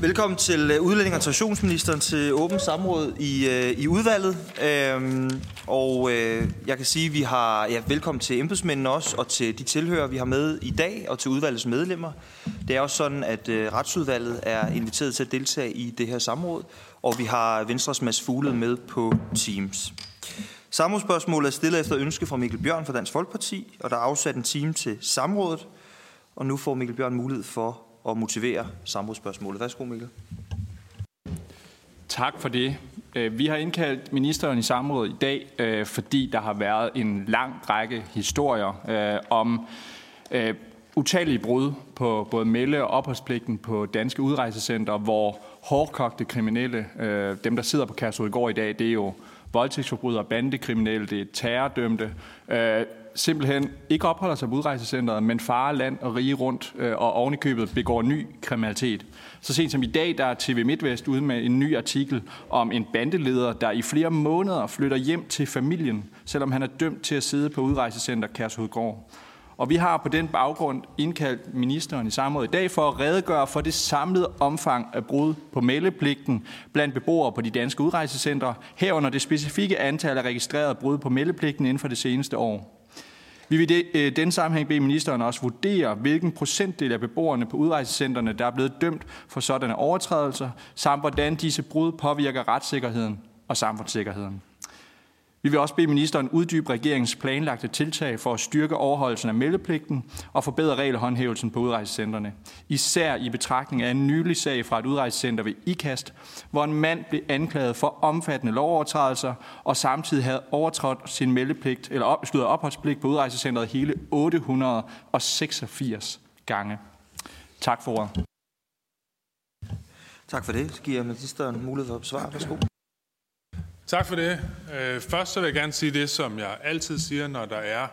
Velkommen til øh, udlænding- og traditionsministeren til åbent samråd i, øh, i udvalget. Øhm, og øh, jeg kan sige, at vi har ja, velkommen til embedsmændene også, og til de tilhører, vi har med i dag, og til udvalgets medlemmer. Det er også sådan, at øh, retsudvalget er inviteret til at deltage i det her samråd, og vi har Venstres Mads Fugled med på Teams. Samrådsspørgsmålet er stillet efter ønske fra Mikkel Bjørn fra Dansk Folkeparti, og der er afsat en time til samrådet. Og nu får Mikkel Bjørn mulighed for at motivere samrådsspørgsmålet. Værsgo, Mikkel. Tak for det. Øh, vi har indkaldt ministeren i samråd i dag, øh, fordi der har været en lang række historier øh, om utallige brud på både melde- og opholdspligten på danske udrejsecenter, hvor hårdkogte kriminelle, dem der sidder på Kærsudgård i dag, det er jo voldtægtsforbrydere, bandekriminelle, det er terrordømte, simpelthen ikke opholder sig på udrejsecenteret, men farer land og rige rundt øh, og ovenikøbet i købet begår ny kriminalitet. Så sent som i dag, der er TV MidtVest ude med en ny artikel om en bandeleder, der i flere måneder flytter hjem til familien, selvom han er dømt til at sidde på udrejsecenter Kærshovedgård. Og vi har på den baggrund indkaldt ministeren i samme i dag for at redegøre for det samlede omfang af brud på meldepligten blandt beboere på de danske udrejsecentre, herunder det specifikke antal af registrerede brud på meldepligten inden for det seneste år. Vi vil i øh, den sammenhæng bede ministeren også vurdere, hvilken procentdel af beboerne på udrejsecentrene, der er blevet dømt for sådanne overtrædelser, samt hvordan disse brud påvirker retssikkerheden og samfundssikkerheden. Vi vil også bede ministeren uddybe regeringens planlagte tiltag for at styrke overholdelsen af meldepligten og forbedre regelhåndhævelsen på udrejsecentrene. Især i betragtning af en nylig sag fra et udrejsecenter ved IKAST, hvor en mand blev anklaget for omfattende lovovertrædelser og samtidig havde overtrådt sin meldepligt, eller op, opholdspligt på udrejsecentret hele 886 gange. Tak for ordet. Tak for det. Så giver ministeren mulighed for at besvare. Værsgo. Tak for det. Øh, først så vil jeg gerne sige det, som jeg altid siger, når der er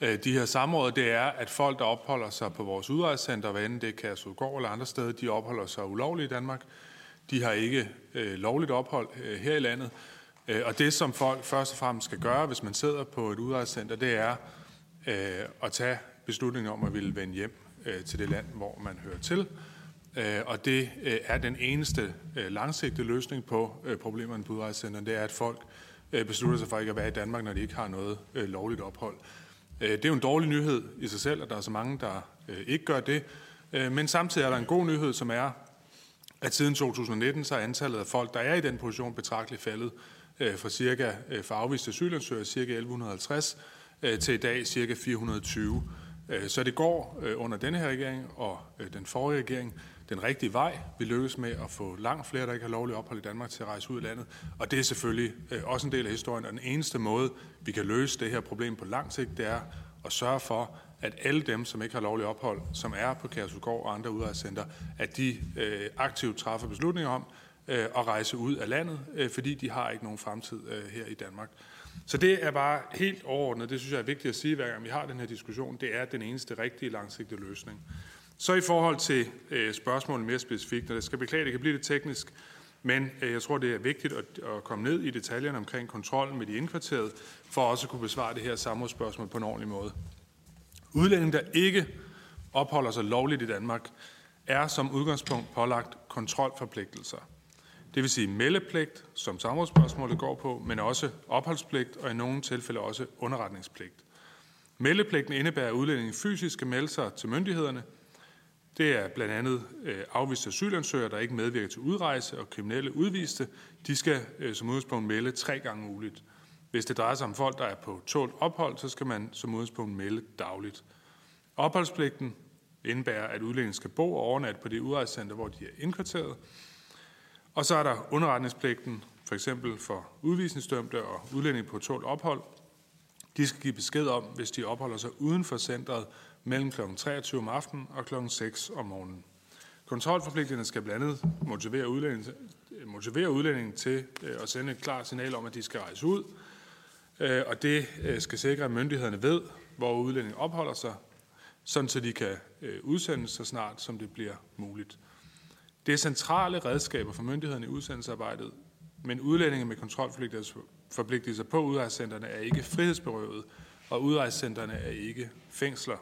øh, de her samråd, det er, at folk, der opholder sig på vores udrejsecenter, hvad enten det er Kærsudgård eller andre steder, de opholder sig ulovligt i Danmark. De har ikke øh, lovligt ophold øh, her i landet. Øh, og det, som folk først og fremmest skal gøre, hvis man sidder på et udrejsecenter, det er øh, at tage beslutningen om at ville vende hjem øh, til det land, hvor man hører til. Øh, og det øh, er den eneste øh, langsigtede løsning på øh, problemerne på udrejsecenterne, det er, at folk beslutter sig for ikke at være i Danmark, når de ikke har noget lovligt ophold. Det er jo en dårlig nyhed i sig selv, at der er så mange, der ikke gør det. Men samtidig er der en god nyhed, som er, at siden 2019 så er antallet af folk, der er i den position, betragteligt faldet fra cirka for afviste asylansøgere, cirka 1150, til i dag cirka 420. Så det går under denne her regering og den forrige regering den rigtige vej. Vi lykkes med at få langt flere, der ikke har lovlig ophold i Danmark, til at rejse ud af landet. Og det er selvfølgelig øh, også en del af historien. Og den eneste måde, vi kan løse det her problem på lang sigt, det er at sørge for, at alle dem, som ikke har lovlig ophold, som er på Kærsudgård og andre udrejsecenter, at de øh, aktivt træffer beslutninger om øh, at rejse ud af landet, øh, fordi de har ikke nogen fremtid øh, her i Danmark. Så det er bare helt overordnet, det synes jeg er vigtigt at sige, hver gang vi har den her diskussion, det er den eneste rigtige langsigtede løsning. Så i forhold til øh, spørgsmålet mere specifikt, og jeg skal beklage, det kan blive lidt teknisk, men øh, jeg tror, det er vigtigt at, at komme ned i detaljerne omkring kontrollen med de indkvarterede, for også at kunne besvare det her samrådsspørgsmål på en ordentlig måde. Udlændinge, der ikke opholder sig lovligt i Danmark, er som udgangspunkt pålagt kontrolforpligtelser. Det vil sige meldepligt, som samrådsspørgsmålet går på, men også opholdspligt og i nogle tilfælde også underretningspligt. Meldepligten indebærer, at udlændingen fysisk skal melde sig til myndighederne – det er blandt andet øh, afviste asylansøgere, der ikke medvirker til udrejse, og kriminelle udviste. De skal øh, som udgangspunkt melde tre gange uligt. Hvis det drejer sig om folk, der er på tålt ophold, så skal man som udgangspunkt melde dagligt. Opholdspligten indebærer, at udlændingen skal bo og overnatte på det udrejsecenter, hvor de er indkvarteret. Og så er der underretningspligten, for eksempel for udvisningsdømte og udlændinge på tålt ophold. De skal give besked om, hvis de opholder sig uden for centret, mellem kl. 23 om aftenen og kl. 6 om morgenen. Kontrolforpligtelserne skal blandt andet motivere udlændingen, motivere udlændingen til øh, at sende et klart signal om, at de skal rejse ud. Øh, og det øh, skal sikre, at myndighederne ved, hvor udlændingen opholder sig, sådan så de kan udsendes så snart, som det bliver muligt. Det er centrale redskaber for myndighederne i udsendelsesarbejdet, men udlændinge med kontrolforpligtelser på udrejsecentrene er ikke frihedsberøvet, og udrejsecentrene er ikke fængsler.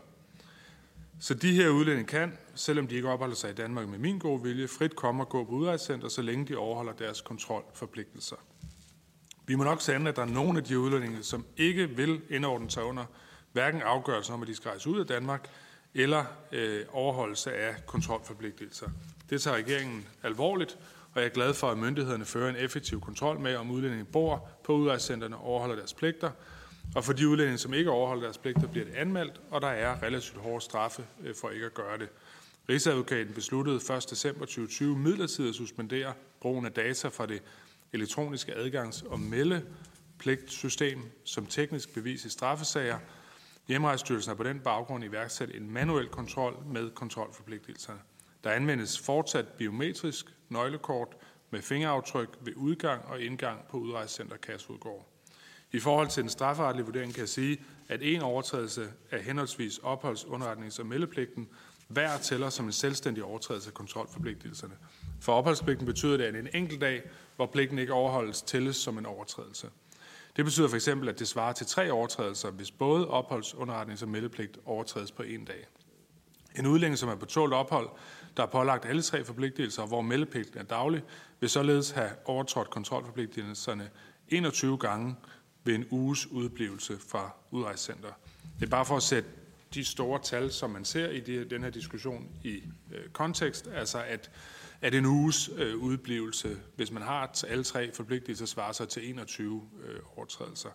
Så de her udlændinge kan, selvom de ikke opholder sig i Danmark med min gode vilje, frit komme og gå på udrejsecenter, så længe de overholder deres kontrolforpligtelser. Vi må nok sande, at der er nogle af de udlændinge, som ikke vil indordne sig under hverken afgørelsen om, at de skal rejse ud af Danmark, eller øh, overholdelse af kontrolforpligtelser. Det tager regeringen alvorligt, og jeg er glad for, at myndighederne fører en effektiv kontrol med, om udlændinge bor på udrejsecenterne og overholder deres pligter. Og for de udlændinge, som ikke overholder deres pligter, bliver det anmeldt, og der er relativt hårde straffe øh, for ikke at gøre det. Rigsadvokaten besluttede 1. december 2020 midlertidigt at suspendere brugen af data fra det elektroniske adgangs- og meldepligtsystem som teknisk bevis i straffesager. Hjemrejsstyrelsen har på den baggrund iværksat en manuel kontrol med kontrolforpligtelserne. Der anvendes fortsat biometrisk nøglekort med fingeraftryk ved udgang og indgang på udrejsecenter Kasudgård. I forhold til den strafferetlige vurdering kan jeg sige, at en overtrædelse af henholdsvis opholds-, underretnings- og meldepligten hver tæller som en selvstændig overtrædelse af kontrolforpligtelserne. For opholdspligten betyder det, at en enkelt dag, hvor pligten ikke overholdes, tælles som en overtrædelse. Det betyder for eksempel, at det svarer til tre overtrædelser, hvis både opholds-, underretnings- og meldepligt overtrædes på en dag. En udlænding, som er på tålt ophold, der er pålagt alle tre forpligtelser, hvor meldepligten er daglig, vil således have overtrådt kontrolforpligtelserne 21 gange ved en uges udblivelse fra udrejsecenter. Det er bare for at sætte de store tal, som man ser i de, den her diskussion i øh, kontekst, altså at, at en uges øh, udblivelse, hvis man har alle tre forpligtelser, svarer sig til 21 øh, overtrædelser.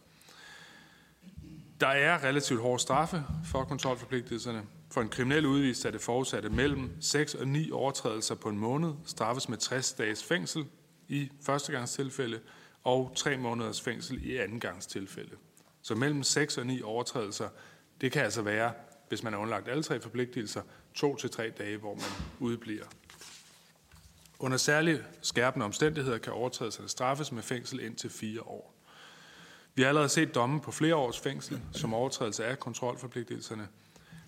Der er relativt hårde straffe for kontrolforpligtelserne. For en kriminel udvist er det forudsatte mellem 6 og 9 overtrædelser på en måned, straffes med 60 dages fængsel i førstegangstilfælde og 3 måneders fængsel i andengangstilfælde. Så mellem 6 og 9 overtrædelser, det kan altså være, hvis man har underlagt alle tre forpligtelser, to til tre dage, hvor man udbliver. Under særligt skærpende omstændigheder kan overtrædelserne straffes med fængsel indtil fire år. Vi har allerede set domme på flere års fængsel som overtrædelse af kontrolforpligtelserne.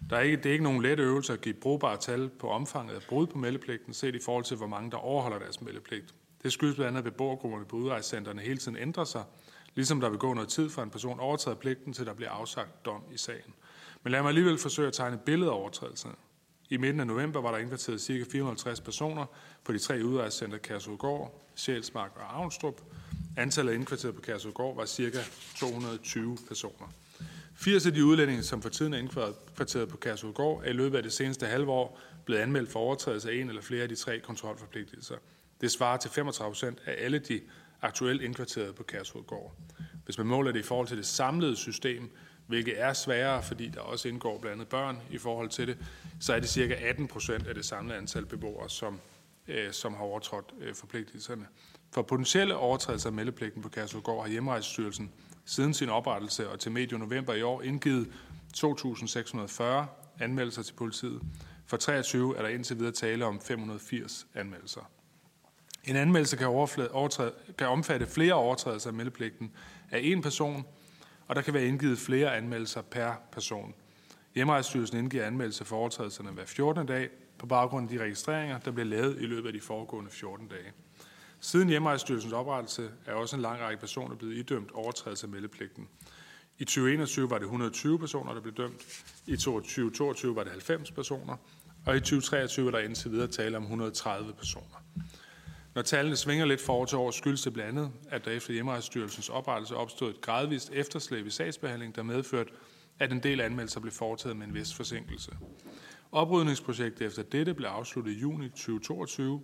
Der er ikke, det er ikke nogen let øvelse at give brugbare tal på omfanget af brud på meldepligten, set i forhold til, hvor mange der overholder deres meldepligt. Det skyldes blandt andet, at beboergrupperne på udrejsecentrene hele tiden ændrer sig, ligesom der vil gå noget tid for en person overtræder pligten, til der bliver afsagt dom i sagen. Men lad mig alligevel forsøge at tegne et billede af overtrædelserne. I midten af november var der indkvarteret ca. 450 personer på de tre udrejsecenter Kærsudgård, Sjælsmark og Avnstrup. Antallet af indkvarteret på Kærsudgård var ca. 220 personer. 80 af de udlændinge, som for tiden er indkvarteret på Kærsudgård, er i løbet af det seneste halve år blevet anmeldt for overtrædelse af en eller flere af de tre kontrolforpligtelser. Det svarer til 35 procent af alle de aktuelt indkvarterede på Kærsudgård. Hvis man måler det i forhold til det samlede system, hvilket er sværere, fordi der også indgår blandt andet børn i forhold til det, så er det cirka 18 procent af det samlede antal beboere, som, øh, som har overtrådt øh, forpligtelserne. For potentielle overtrædelser af meldepligten på Kærsudgård har Hjemrejsestyrelsen siden sin oprettelse og til medio november i år indgivet 2.640 anmeldelser til politiet. For 23 er der indtil videre tale om 580 anmeldelser. En anmeldelse kan, overtræde, kan omfatte flere overtrædelser af meldepligten af en person, og der kan være indgivet flere anmeldelser per person. Hjemrejsstyrelsen indgiver anmeldelser for overtrædelserne hver 14. dag på baggrund af de registreringer, der bliver lavet i løbet af de foregående 14 dage. Siden Hjemrejsstyrelsens oprettelse er også en lang række personer blevet idømt overtrædelse af meldepligten. I 2021 var det 120 personer, der blev dømt. I 2022 var det 90 personer. Og i 2023 er der indtil videre tale om 130 personer. Når tallene svinger lidt for år til år, skyldes det blandt andet, at der efter Hjemmerejsstyrelsens oprettelse opstod et gradvist efterslæb i sagsbehandling, der medførte, at en del anmeldelser blev foretaget med en vis forsinkelse. Oprydningsprojektet efter dette blev afsluttet i juni 2022,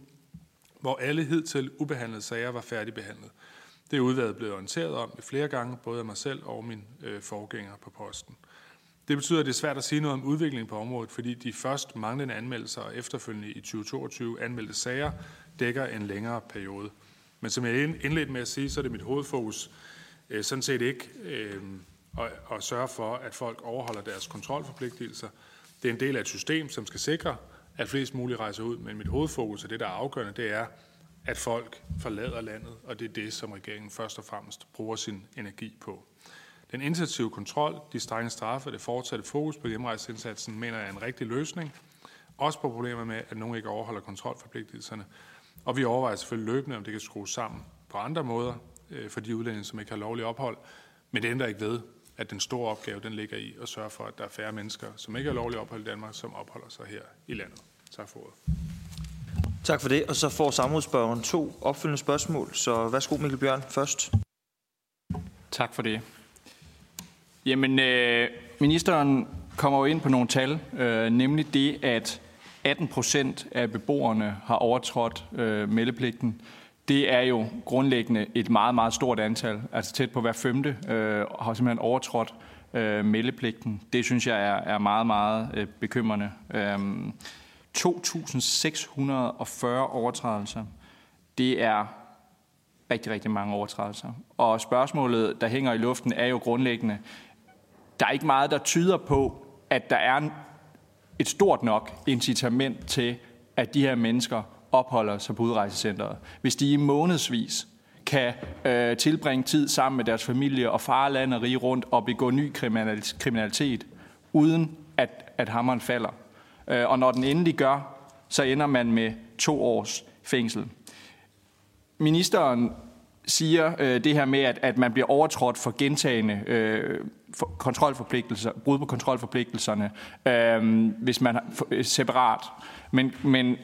hvor alle hidtil ubehandlede sager var færdigbehandlet. Det er udvalget blevet orienteret om flere gange, både af mig selv og min øh, forgænger på posten. Det betyder, at det er svært at sige noget om udviklingen på området, fordi de først manglende anmeldelser og efterfølgende i 2022 anmeldte sager dækker en længere periode. Men som jeg indledte med at sige, så er det mit hovedfokus øh, sådan set ikke øh, at, at sørge for, at folk overholder deres kontrolforpligtelser. Det er en del af et system, som skal sikre, at flest muligt rejser ud. Men mit hovedfokus og det, der er afgørende, det er, at folk forlader landet, og det er det, som regeringen først og fremmest bruger sin energi på. Den intensive kontrol, de strenge straffe og det fortsatte fokus på hjemrejseindsatsen, mener jeg er en rigtig løsning. Også på problemer med, at nogen ikke overholder kontrolforpligtelserne. Og vi overvejer selvfølgelig løbende, om det kan skrues sammen på andre måder øh, for de udlændinge, som ikke har lovlig ophold. Men det ændrer ikke ved, at den store opgave den ligger i at sørge for, at der er færre mennesker, som ikke har lovligt ophold i Danmark, som opholder sig her i landet. Tak for ordet. Tak for det. Og så får samrådsspørgeren to opfølgende spørgsmål. Så værsgo Mikkel Bjørn først. Tak for det. Jamen, øh, ministeren kommer jo ind på nogle tal, øh, nemlig det, at 18 procent af beboerne har overtrådt øh, meldepligten. Det er jo grundlæggende et meget, meget stort antal. Altså tæt på hver femte øh, har simpelthen overtrådt øh, meldepligten. Det synes jeg er, er meget, meget øh, bekymrende. Øh, 2.640 overtrædelser. Det er rigtig, rigtig mange overtrædelser. Og spørgsmålet, der hænger i luften, er jo grundlæggende, der er ikke meget, der tyder på, at der er et stort nok incitament til, at de her mennesker opholder sig på udrejsecenteret. Hvis de i månedsvis kan øh, tilbringe tid sammen med deres familie og fare land og rige rundt og begå ny kriminalitet, uden at, at hammeren falder. Øh, og når den endelig gør, så ender man med to års fængsel. Ministeren siger øh, det her med, at, at man bliver overtrådt for gentagende øh, for kontrolforpligtelser, brud på kontrolforpligtelserne, øh, hvis man er øh, separat. Men, men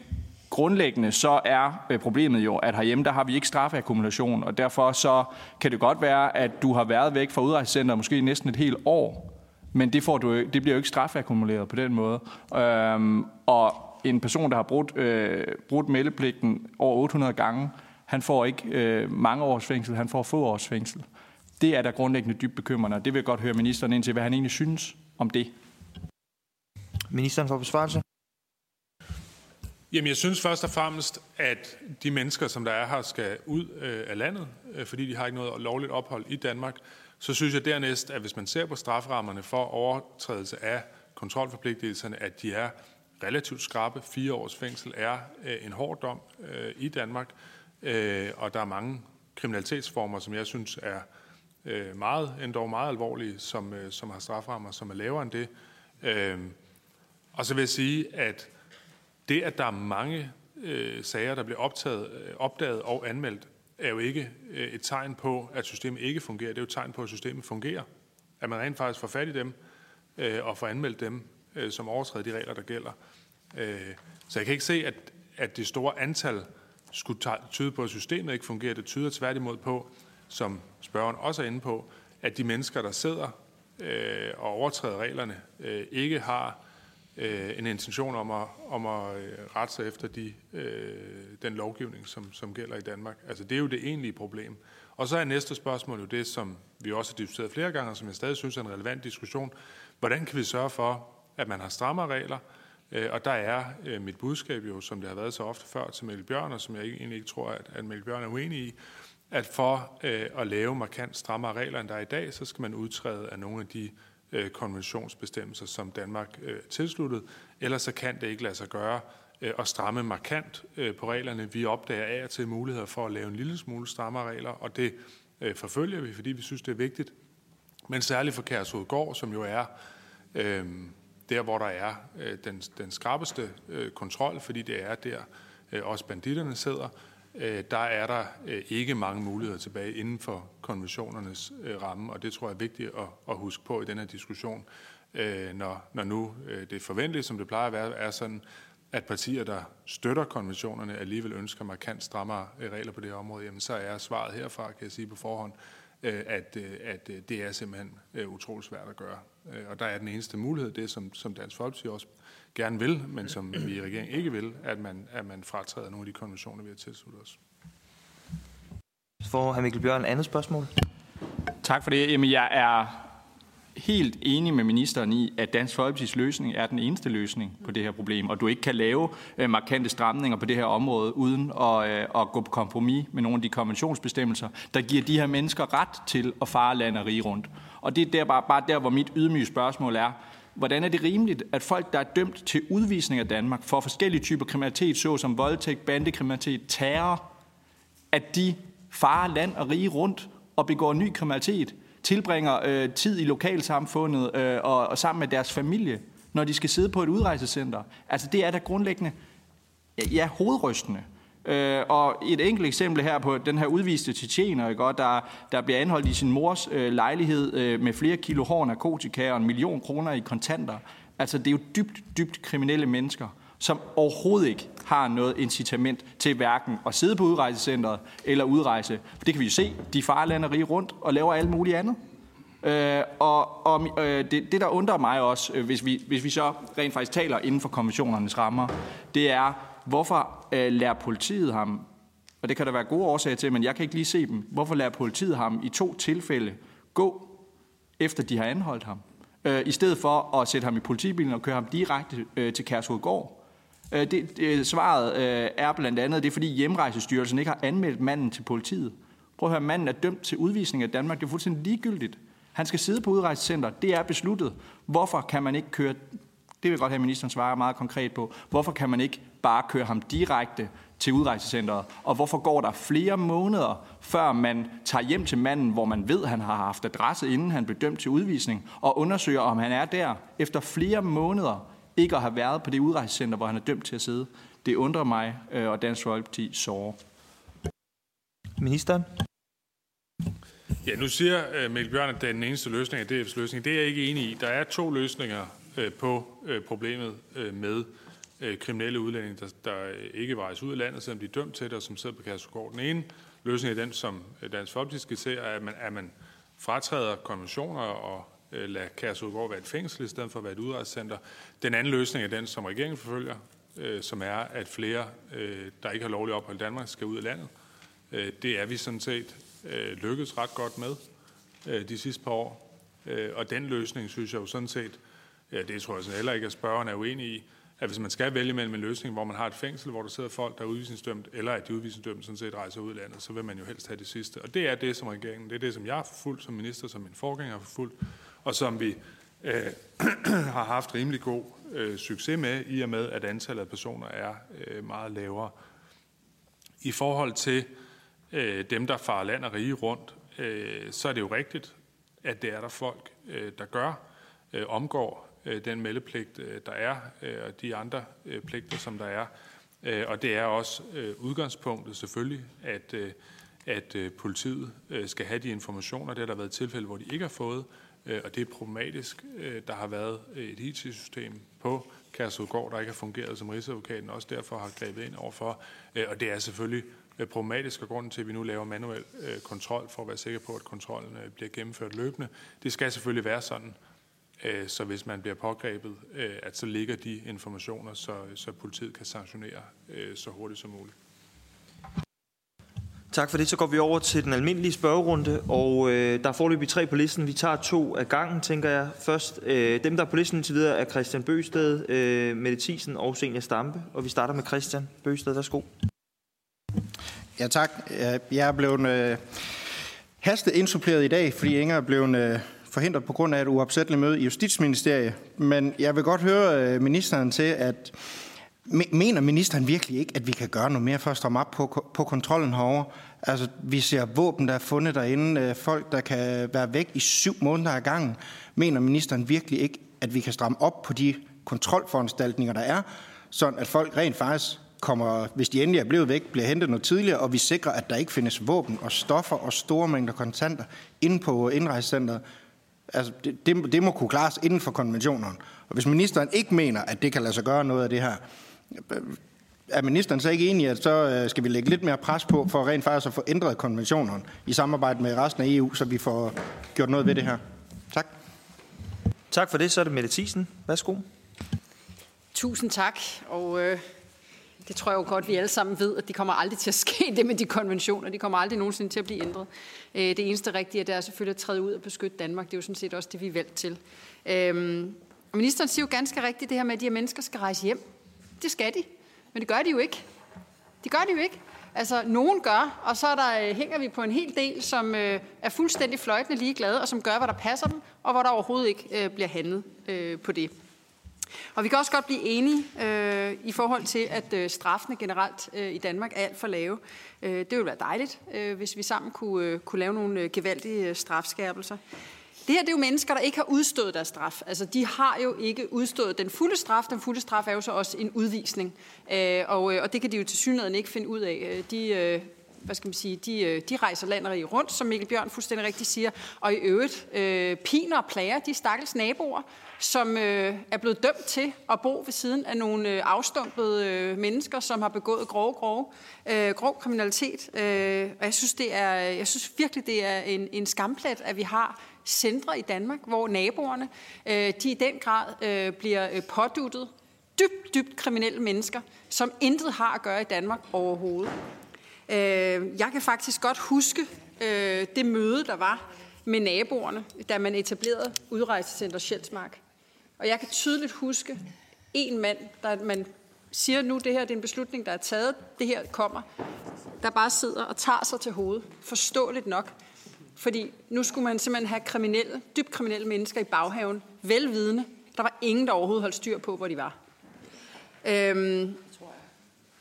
grundlæggende så er øh, problemet jo, at herhjemme der har vi ikke straffeakkumulation, og derfor så kan det godt være, at du har været væk fra udrejsecenteret måske næsten et helt år, men det, får du, det bliver jo ikke straffeakkumuleret på den måde. Øh, og en person, der har brudt, øh, brudt meldepligten over 800 gange, han får ikke øh, mange års fængsel, han får få års fængsel. Det er der grundlæggende dybt bekymrende, og det vil jeg godt høre ministeren ind til, hvad han egentlig synes om det. Ministeren får besvarelse. Jamen, jeg synes først og fremmest, at de mennesker, som der er her, skal ud øh, af landet, øh, fordi de har ikke noget lovligt ophold i Danmark. Så synes jeg dernæst, at hvis man ser på strafferammerne for overtrædelse af kontrolforpligtelserne, at de er relativt skrabe. Fire års fængsel er øh, en hård dom øh, i Danmark, øh, og der er mange kriminalitetsformer, som jeg synes er øh, meget, endda meget alvorlige, som, øh, som har straframmer, som er lavere end det. Øh, og så vil jeg sige, at det, at der er mange øh, sager, der bliver optaget, øh, opdaget og anmeldt, er jo ikke øh, et tegn på, at systemet ikke fungerer. Det er jo et tegn på, at systemet fungerer. At man rent faktisk får fat i dem øh, og får anmeldt dem, øh, som overtræder de regler, der gælder. Øh, så jeg kan ikke se, at, at det store antal skulle tyde på, at systemet ikke fungerer. Det tyder tværtimod på, som spørgeren også er inde på, at de mennesker, der sidder øh, og overtræder reglerne, øh, ikke har øh, en intention om at, om at øh, rette sig efter de, øh, den lovgivning, som, som gælder i Danmark. Altså det er jo det egentlige problem. Og så er næste spørgsmål jo det, som vi også har diskuteret flere gange, og som jeg stadig synes er en relevant diskussion. Hvordan kan vi sørge for, at man har strammere regler, øh, Øh, og der er øh, mit budskab jo, som det har været så ofte før til Mikkel Bjørn, og som jeg egentlig ikke tror, at, at Mikkel Bjørn er uenig i, at for øh, at lave markant strammere regler, end der er i dag, så skal man udtræde af nogle af de øh, konventionsbestemmelser, som Danmark øh, tilsluttet. Ellers så kan det ikke lade sig gøre øh, at stramme markant øh, på reglerne. Vi opdager af og til muligheder for at lave en lille smule strammere regler, og det øh, forfølger vi, fordi vi synes, det er vigtigt. Men særligt for Kærshovedgård, som jo er øh, der, hvor der er øh, den, den skrappeste øh, kontrol, fordi det er der, øh, også banditterne sidder, øh, der er der øh, ikke mange muligheder tilbage inden for konventionernes øh, ramme, og det tror jeg er vigtigt at, at huske på i den her diskussion, øh, når, når nu øh, det forventeligt, som det plejer at være, er sådan, at partier, der støtter konventionerne, alligevel ønsker markant strammere øh, regler på det her område, jamen så er svaret herfra, kan jeg sige på forhånd, øh, at, øh, at det er simpelthen utrolig svært at gøre. Og der er den eneste mulighed, det som, som Dansk Folkeparti også gerne vil, men som vi i regeringen ikke vil, at man, at man fratræder nogle af de konventioner, vi har tilsluttet os. For hr. Mikkel Bjørn, andet spørgsmål. Tak for det. Jamen, jeg er helt enig med ministeren i, at Dansk Folkeparti's løsning er den eneste løsning på det her problem, og du ikke kan lave øh, markante stramninger på det her område, uden at, øh, at gå på kompromis med nogle af de konventionsbestemmelser, der giver de her mennesker ret til at fare land og rige rundt. Og det er der, bare, bare der, hvor mit ydmyge spørgsmål er, hvordan er det rimeligt, at folk, der er dømt til udvisning af Danmark for forskellige typer kriminalitet, såsom voldtægt, bandekriminalitet, terror, at de farer land og rige rundt og begår ny kriminalitet, tilbringer øh, tid i lokalsamfundet øh, og, og sammen med deres familie, når de skal sidde på et udrejsecenter. Altså det er da grundlæggende, ja, hovedrystende. Øh, og et enkelt eksempel her på den her udviste tjetjener, ikke? der, der bliver anholdt i sin mors øh, lejlighed øh, med flere kilo hård narkotika og en million kroner i kontanter. Altså, det er jo dybt, dybt kriminelle mennesker, som overhovedet ikke har noget incitament til hverken at sidde på udrejsecentret eller udrejse. For det kan vi jo se. De farlander rige rundt og laver alt muligt andet. Øh, og og øh, det, det, der undrer mig også, øh, hvis, vi, hvis vi så rent faktisk taler inden for konventionernes rammer, det er, hvorfor øh, lærer politiet ham, og det kan der være gode årsager til, men jeg kan ikke lige se dem, hvorfor lærer politiet ham i to tilfælde gå, efter de har anholdt ham, øh, i stedet for at sætte ham i politibilen og køre ham direkte øh, til Kærshovedgård. Øh, det, det, svaret øh, er blandt andet, det er fordi hjemrejsestyrelsen ikke har anmeldt manden til politiet. Prøv at høre, manden er dømt til udvisning af Danmark. Det er fuldstændig ligegyldigt. Han skal sidde på udrejsecenter. Det er besluttet. Hvorfor kan man ikke køre... Det vil jeg godt have, at ministeren svarer meget konkret på. Hvorfor kan man ikke bare køre ham direkte til udrejsecenteret? Og hvorfor går der flere måneder, før man tager hjem til manden, hvor man ved, han har haft adresse, inden han blev dømt til udvisning, og undersøger, om han er der efter flere måneder ikke at have været på det udrejsecenter, hvor han er dømt til at sidde? Det undrer mig øh, og Dansk Folkeparti såre. Ministeren? Ja, nu siger øh, Mikkel Bjørn, at det er den eneste løsning af DF's løsning. Det er jeg ikke enig i. Der er to løsninger øh, på øh, problemet med kriminelle udlændinge, der, der ikke rejser ud af landet, selvom de er dømt til det, og som sidder på Kærsgaard. Den ene løsning er den, som Dansk Folkeparti skitserer, at man, at man fratræder konventioner og Øh, lade Kærsudgård være et fængsel, i stedet for at være et udrejsecenter. Den anden løsning er den, som regeringen forfølger, øh, som er, at flere, øh, der ikke har lovlig ophold i Danmark, skal ud af landet. Det er vi sådan set øh, lykkedes ret godt med øh, de sidste par år. Øh, og den løsning, synes jeg jo sådan set, ja, det tror jeg sådan heller ikke, at spørgeren er uenig i, at hvis man skal vælge mellem en løsning, hvor man har et fængsel, hvor der sidder folk, der er udvisningsdømt, eller at de udvisningsdømte sådan set rejser ud i landet, så vil man jo helst have det sidste. Og det er det, som regeringen, det er det, som jeg har forfulgt som minister, som min forgænger har forfulgt, og som vi øh, har haft rimelig god øh, succes med, i og med, at antallet af personer er øh, meget lavere. I forhold til øh, dem, der farer land og rige rundt, øh, så er det jo rigtigt, at det er der folk, øh, der gør, øh, omgår øh, den meldepligt, øh, der er, øh, og de andre øh, pligter, som der er. Øh, og det er også øh, udgangspunktet selvfølgelig, at, øh, at øh, politiet øh, skal have de informationer. Det har der været tilfælde, hvor de ikke har fået, øh, Øh, og det er problematisk. Øh, der har været øh, et IT-system på Kærsudgård, der ikke har fungeret, som Rigsadvokaten også derfor har grebet ind overfor. Øh, og det er selvfølgelig øh, problematisk, og grunden til, at vi nu laver manuel øh, kontrol, for at være sikker på, at kontrollen øh, bliver gennemført løbende. Det skal selvfølgelig være sådan, øh, så hvis man bliver pågrebet, øh, at så ligger de informationer, så, så politiet kan sanktionere øh, så hurtigt som muligt. Tak for det. Så går vi over til den almindelige spørgerunde, og øh, der er forløbig tre på listen. Vi tager to af gangen, tænker jeg. Først, øh, dem der er på listen til videre er Christian Bøsted, øh, Mette Thiesen og Senior Stampe. Og vi starter med Christian Bøsted. Værsgo. Ja, tak. Jeg er blevet øh, hastet indsuppleret i dag, fordi Inger er blevet øh, forhindret på grund af et uopsætteligt møde i Justitsministeriet. Men jeg vil godt høre øh, ministeren til, at mener ministeren virkelig ikke, at vi kan gøre noget mere for at stramme op på, på kontrollen herover? Altså, vi ser våben, der er fundet derinde, øh, folk, der kan være væk i syv måneder ad gangen. Mener ministeren virkelig ikke, at vi kan stramme op på de kontrolforanstaltninger, der er, sådan at folk rent faktisk kommer, hvis de endelig er blevet væk, bliver hentet noget tidligere, og vi sikrer, at der ikke findes våben og stoffer og store mængder kontanter inde på indrejsecenteret. Altså, det, det, det må kunne klares inden for konventionerne. Og hvis ministeren ikke mener, at det kan lade sig gøre noget af det her, er ministeren så ikke enig i, at så øh, skal vi lægge lidt mere pres på, for rent faktisk at få ændret konventionerne i samarbejde med resten af EU, så vi får gjort noget ved det her? Tak. Tak for det. Så er det Mette Thiesen. Værsgo. Tusind tak. Og øh, det tror jeg jo godt, vi alle sammen ved, at det kommer aldrig til at ske, det med de konventioner. De kommer aldrig nogensinde til at blive ændret. Øh, det eneste rigtige det er selvfølgelig at træde ud og beskytte Danmark. Det er jo sådan set også det, vi er valgt til. Øhm, og ministeren siger jo ganske rigtigt det her med, at de her mennesker skal rejse hjem. Det skal de, men det gør de jo ikke. Det gør de jo ikke. Altså, nogen gør, og så er der, øh, hænger vi på en hel del, som øh, er fuldstændig fløjtende ligeglade, og som gør, hvad der passer dem, og hvor der overhovedet ikke øh, bliver handlet øh, på det. Og vi kan også godt blive enige øh, i forhold til, at øh, straffene generelt øh, i Danmark er alt for lave. Øh, det ville være dejligt, øh, hvis vi sammen kunne, øh, kunne lave nogle øh, gevaldige øh, strafskærpelser. Det her det er jo mennesker, der ikke har udstået deres straf. Altså, de har jo ikke udstået den fulde straf. Den fulde straf er jo så også en udvisning. Øh, og, øh, og det kan de jo til synligheden ikke finde ud af. Øh, de, øh, hvad skal man sige, de, øh, de rejser landet rundt, som Mikkel Bjørn fuldstændig rigtigt siger, og i øvrigt øh, piner og plager de stakkels naboer, som øh, er blevet dømt til at bo ved siden af nogle øh, afstumpede øh, mennesker, som har begået grove, grove, øh, grov kriminalitet. Øh, og jeg synes, det er, jeg synes virkelig, det er en, en skamplet, at vi har centre i Danmark, hvor naboerne øh, de i den grad øh, bliver øh, påduttet dybt, dybt kriminelle mennesker, som intet har at gøre i Danmark overhovedet. Øh, jeg kan faktisk godt huske øh, det møde, der var med naboerne, da man etablerede udrejsecenter Sjælsmark. Og jeg kan tydeligt huske en mand, der man siger nu, det her det er en beslutning, der er taget, det her kommer, der bare sidder og tager sig til hovedet. Forståeligt nok. Fordi nu skulle man simpelthen have kriminelle, dybt kriminelle mennesker i baghaven, velvidende. Der var ingen, der overhovedet holdt styr på, hvor de var. Øhm,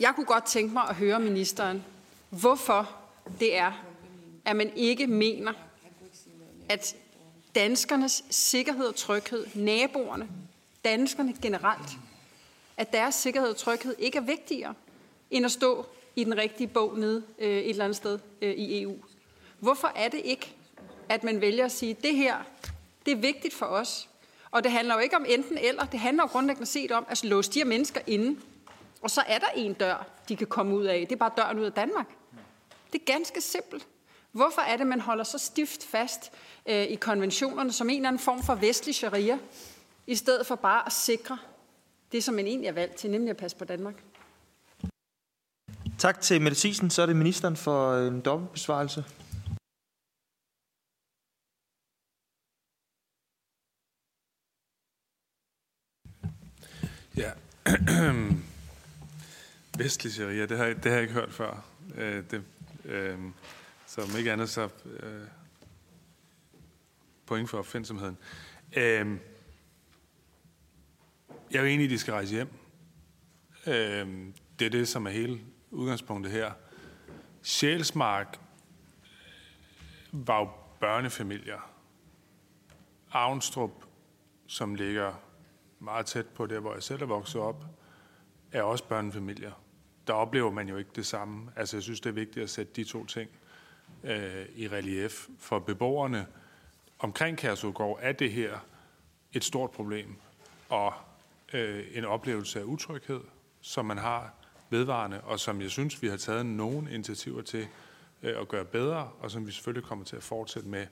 jeg kunne godt tænke mig at høre ministeren, hvorfor det er, at man ikke mener, at danskernes sikkerhed og tryghed, naboerne, danskerne generelt, at deres sikkerhed og tryghed ikke er vigtigere end at stå i den rigtige bog nede øh, et eller andet sted øh, i EU. Hvorfor er det ikke, at man vælger at sige, det her, det er vigtigt for os. Og det handler jo ikke om enten eller, det handler jo grundlæggende set om at låse de her mennesker inde. Og så er der en dør, de kan komme ud af. Det er bare døren ud af Danmark. Det er ganske simpelt. Hvorfor er det, man holder så stift fast øh, i konventionerne som en eller anden form for vestlig sharia, i stedet for bare at sikre det, som man egentlig er valgt til, nemlig at passe på Danmark? Tak til Mette Thiesen. Så er det ministeren for øh, en dobbeltbesvarelse. Ja. Vestlig sharia, det har, det har jeg ikke hørt før. Øh, det, øh, så om ikke andet, så øh, point for opfindsomheden. Øh, jeg er jo enig i, at de skal rejse hjem. Øh, det er det, som er hele udgangspunktet her. Sjælsmark var jo børnefamilier. Avnstrup, som ligger meget tæt på der, hvor jeg selv er vokset op, er også børnefamilier. Der oplever man jo ikke det samme. Altså, jeg synes, det er vigtigt at sætte de to ting øh, i relief. For beboerne omkring Kærsudgård er det her et stort problem, og øh, en oplevelse af utryghed, som man har vedvarende, og som jeg synes, vi har taget nogle initiativer til øh, at gøre bedre, og som vi selvfølgelig kommer til at fortsætte med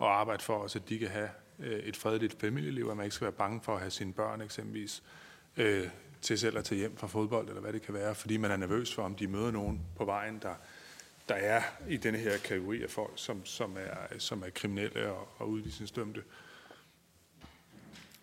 at arbejde for, så de kan have øh, et fredeligt familieliv, at man ikke skal være bange for at have sine børn eksempelvis øh, til selv at tage hjem fra fodbold, eller hvad det kan være, fordi man er nervøs for, om de møder nogen på vejen, der, der er i denne her kategori af folk, som, som, er, som er kriminelle og, og udvisningsdømte.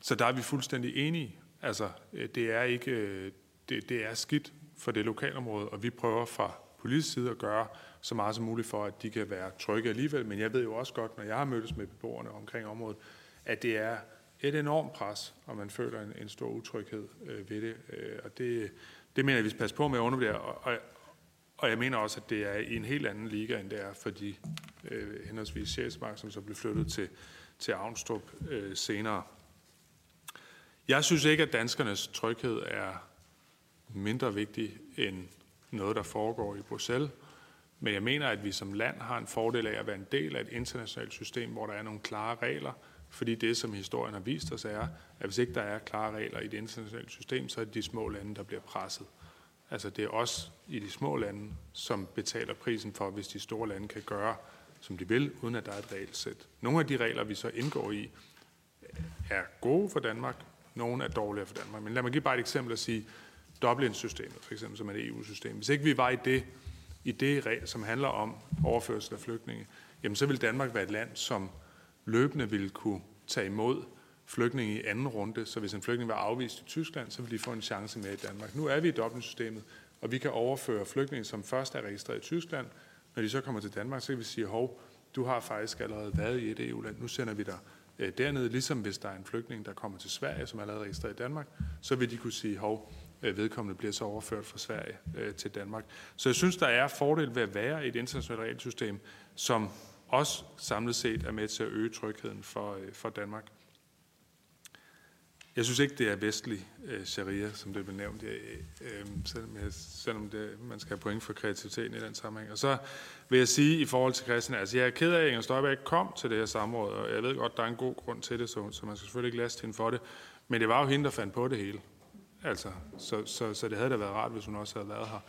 Så der er vi fuldstændig enige. Altså, øh, det er ikke, øh, det, det er skidt for det lokalområde, og vi prøver fra politisk side at gøre så meget som muligt for, at de kan være trygge alligevel. Men jeg ved jo også godt, når jeg har mødtes med beboerne omkring området, at det er et enormt pres, og man føler en, en stor utryghed øh, ved det. Øh, og det, det mener jeg, vi skal passe på med at undervurdere. Og, og, og jeg mener også, at det er i en helt anden liga, end det er for de øh, henholdsvis Sjælsmark, som så blev flyttet til, til Avnstrup øh, senere. Jeg synes ikke, at danskernes tryghed er mindre vigtig end noget, der foregår i Bruxelles. Men jeg mener, at vi som land har en fordel af at være en del af et internationalt system, hvor der er nogle klare regler, fordi det, som historien har vist os, er, at hvis ikke der er klare regler i det internationale system, så er det de små lande, der bliver presset. Altså det er os i de små lande, som betaler prisen for, hvis de store lande kan gøre, som de vil, uden at der er et regelsæt. Nogle af de regler, vi så indgår i, er gode for Danmark, nogle er dårligere for Danmark. Men lad mig give bare et eksempel og sige, Dublin-systemet, for eksempel, som er et EU-system. Hvis ikke vi var i det, i det, som handler om overførsel af flygtninge, jamen så vil Danmark være et land, som løbende ville kunne tage imod flygtninge i anden runde. Så hvis en flygtning var afvist i Tyskland, så ville de få en chance med i Danmark. Nu er vi i Dublin-systemet, og vi kan overføre flygtninge, som først er registreret i Tyskland. Når de så kommer til Danmark, så kan vi sige, hov, du har faktisk allerede været i et EU-land, nu sender vi dig øh, dernede, ligesom hvis der er en flygtning, der kommer til Sverige, som er allerede registreret i Danmark, så vil de kunne sige, hov, øh, vedkommende bliver så overført fra Sverige øh, til Danmark. Så jeg synes, der er fordel ved at være i et internationalt regelsystem, som også samlet set er med til at øge trygheden for, øh, for Danmark. Jeg synes ikke, det er vestlig øh, sharia, som det blev nævnt, jeg, øh, øh, selvom, jeg, selvom det, man skal have point for kreativiteten i den sammenhæng. Og så vil jeg sige i forhold til Christian, altså jeg er ked af, at Inger Støjberg ikke kom til det her samråd, og jeg ved godt, der er en god grund til det, så, så man skal selvfølgelig ikke laste hende for det. Men det var jo hende, der fandt på det hele. Altså, så, så, så det havde da været rart, hvis hun også havde været her.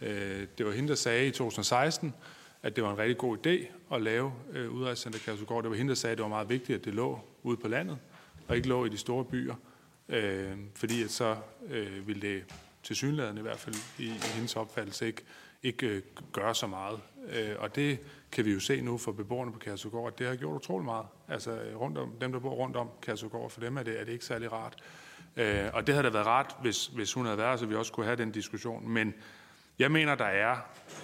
Øh, det var hende, der sagde i 2016, at det var en rigtig god idé at lave øh, udrejsecenter Kærsugård. Det var hende, der sagde, at det var meget vigtigt, at det lå ude på landet, og ikke lå i de store byer. Øh, fordi at så øh, ville det til synligheden i hvert fald i, i hendes opfattelse ikke, ikke øh, gøre så meget. Øh, og det kan vi jo se nu for beboerne på Kærsugård, at det har gjort utrolig meget. Altså øh, rundt om, dem, der bor rundt om Kærsugård, for dem er det, er det ikke særlig rart. Øh, og det havde da været rart, hvis, hvis hun havde været så vi også kunne have den diskussion. Men jeg mener, der er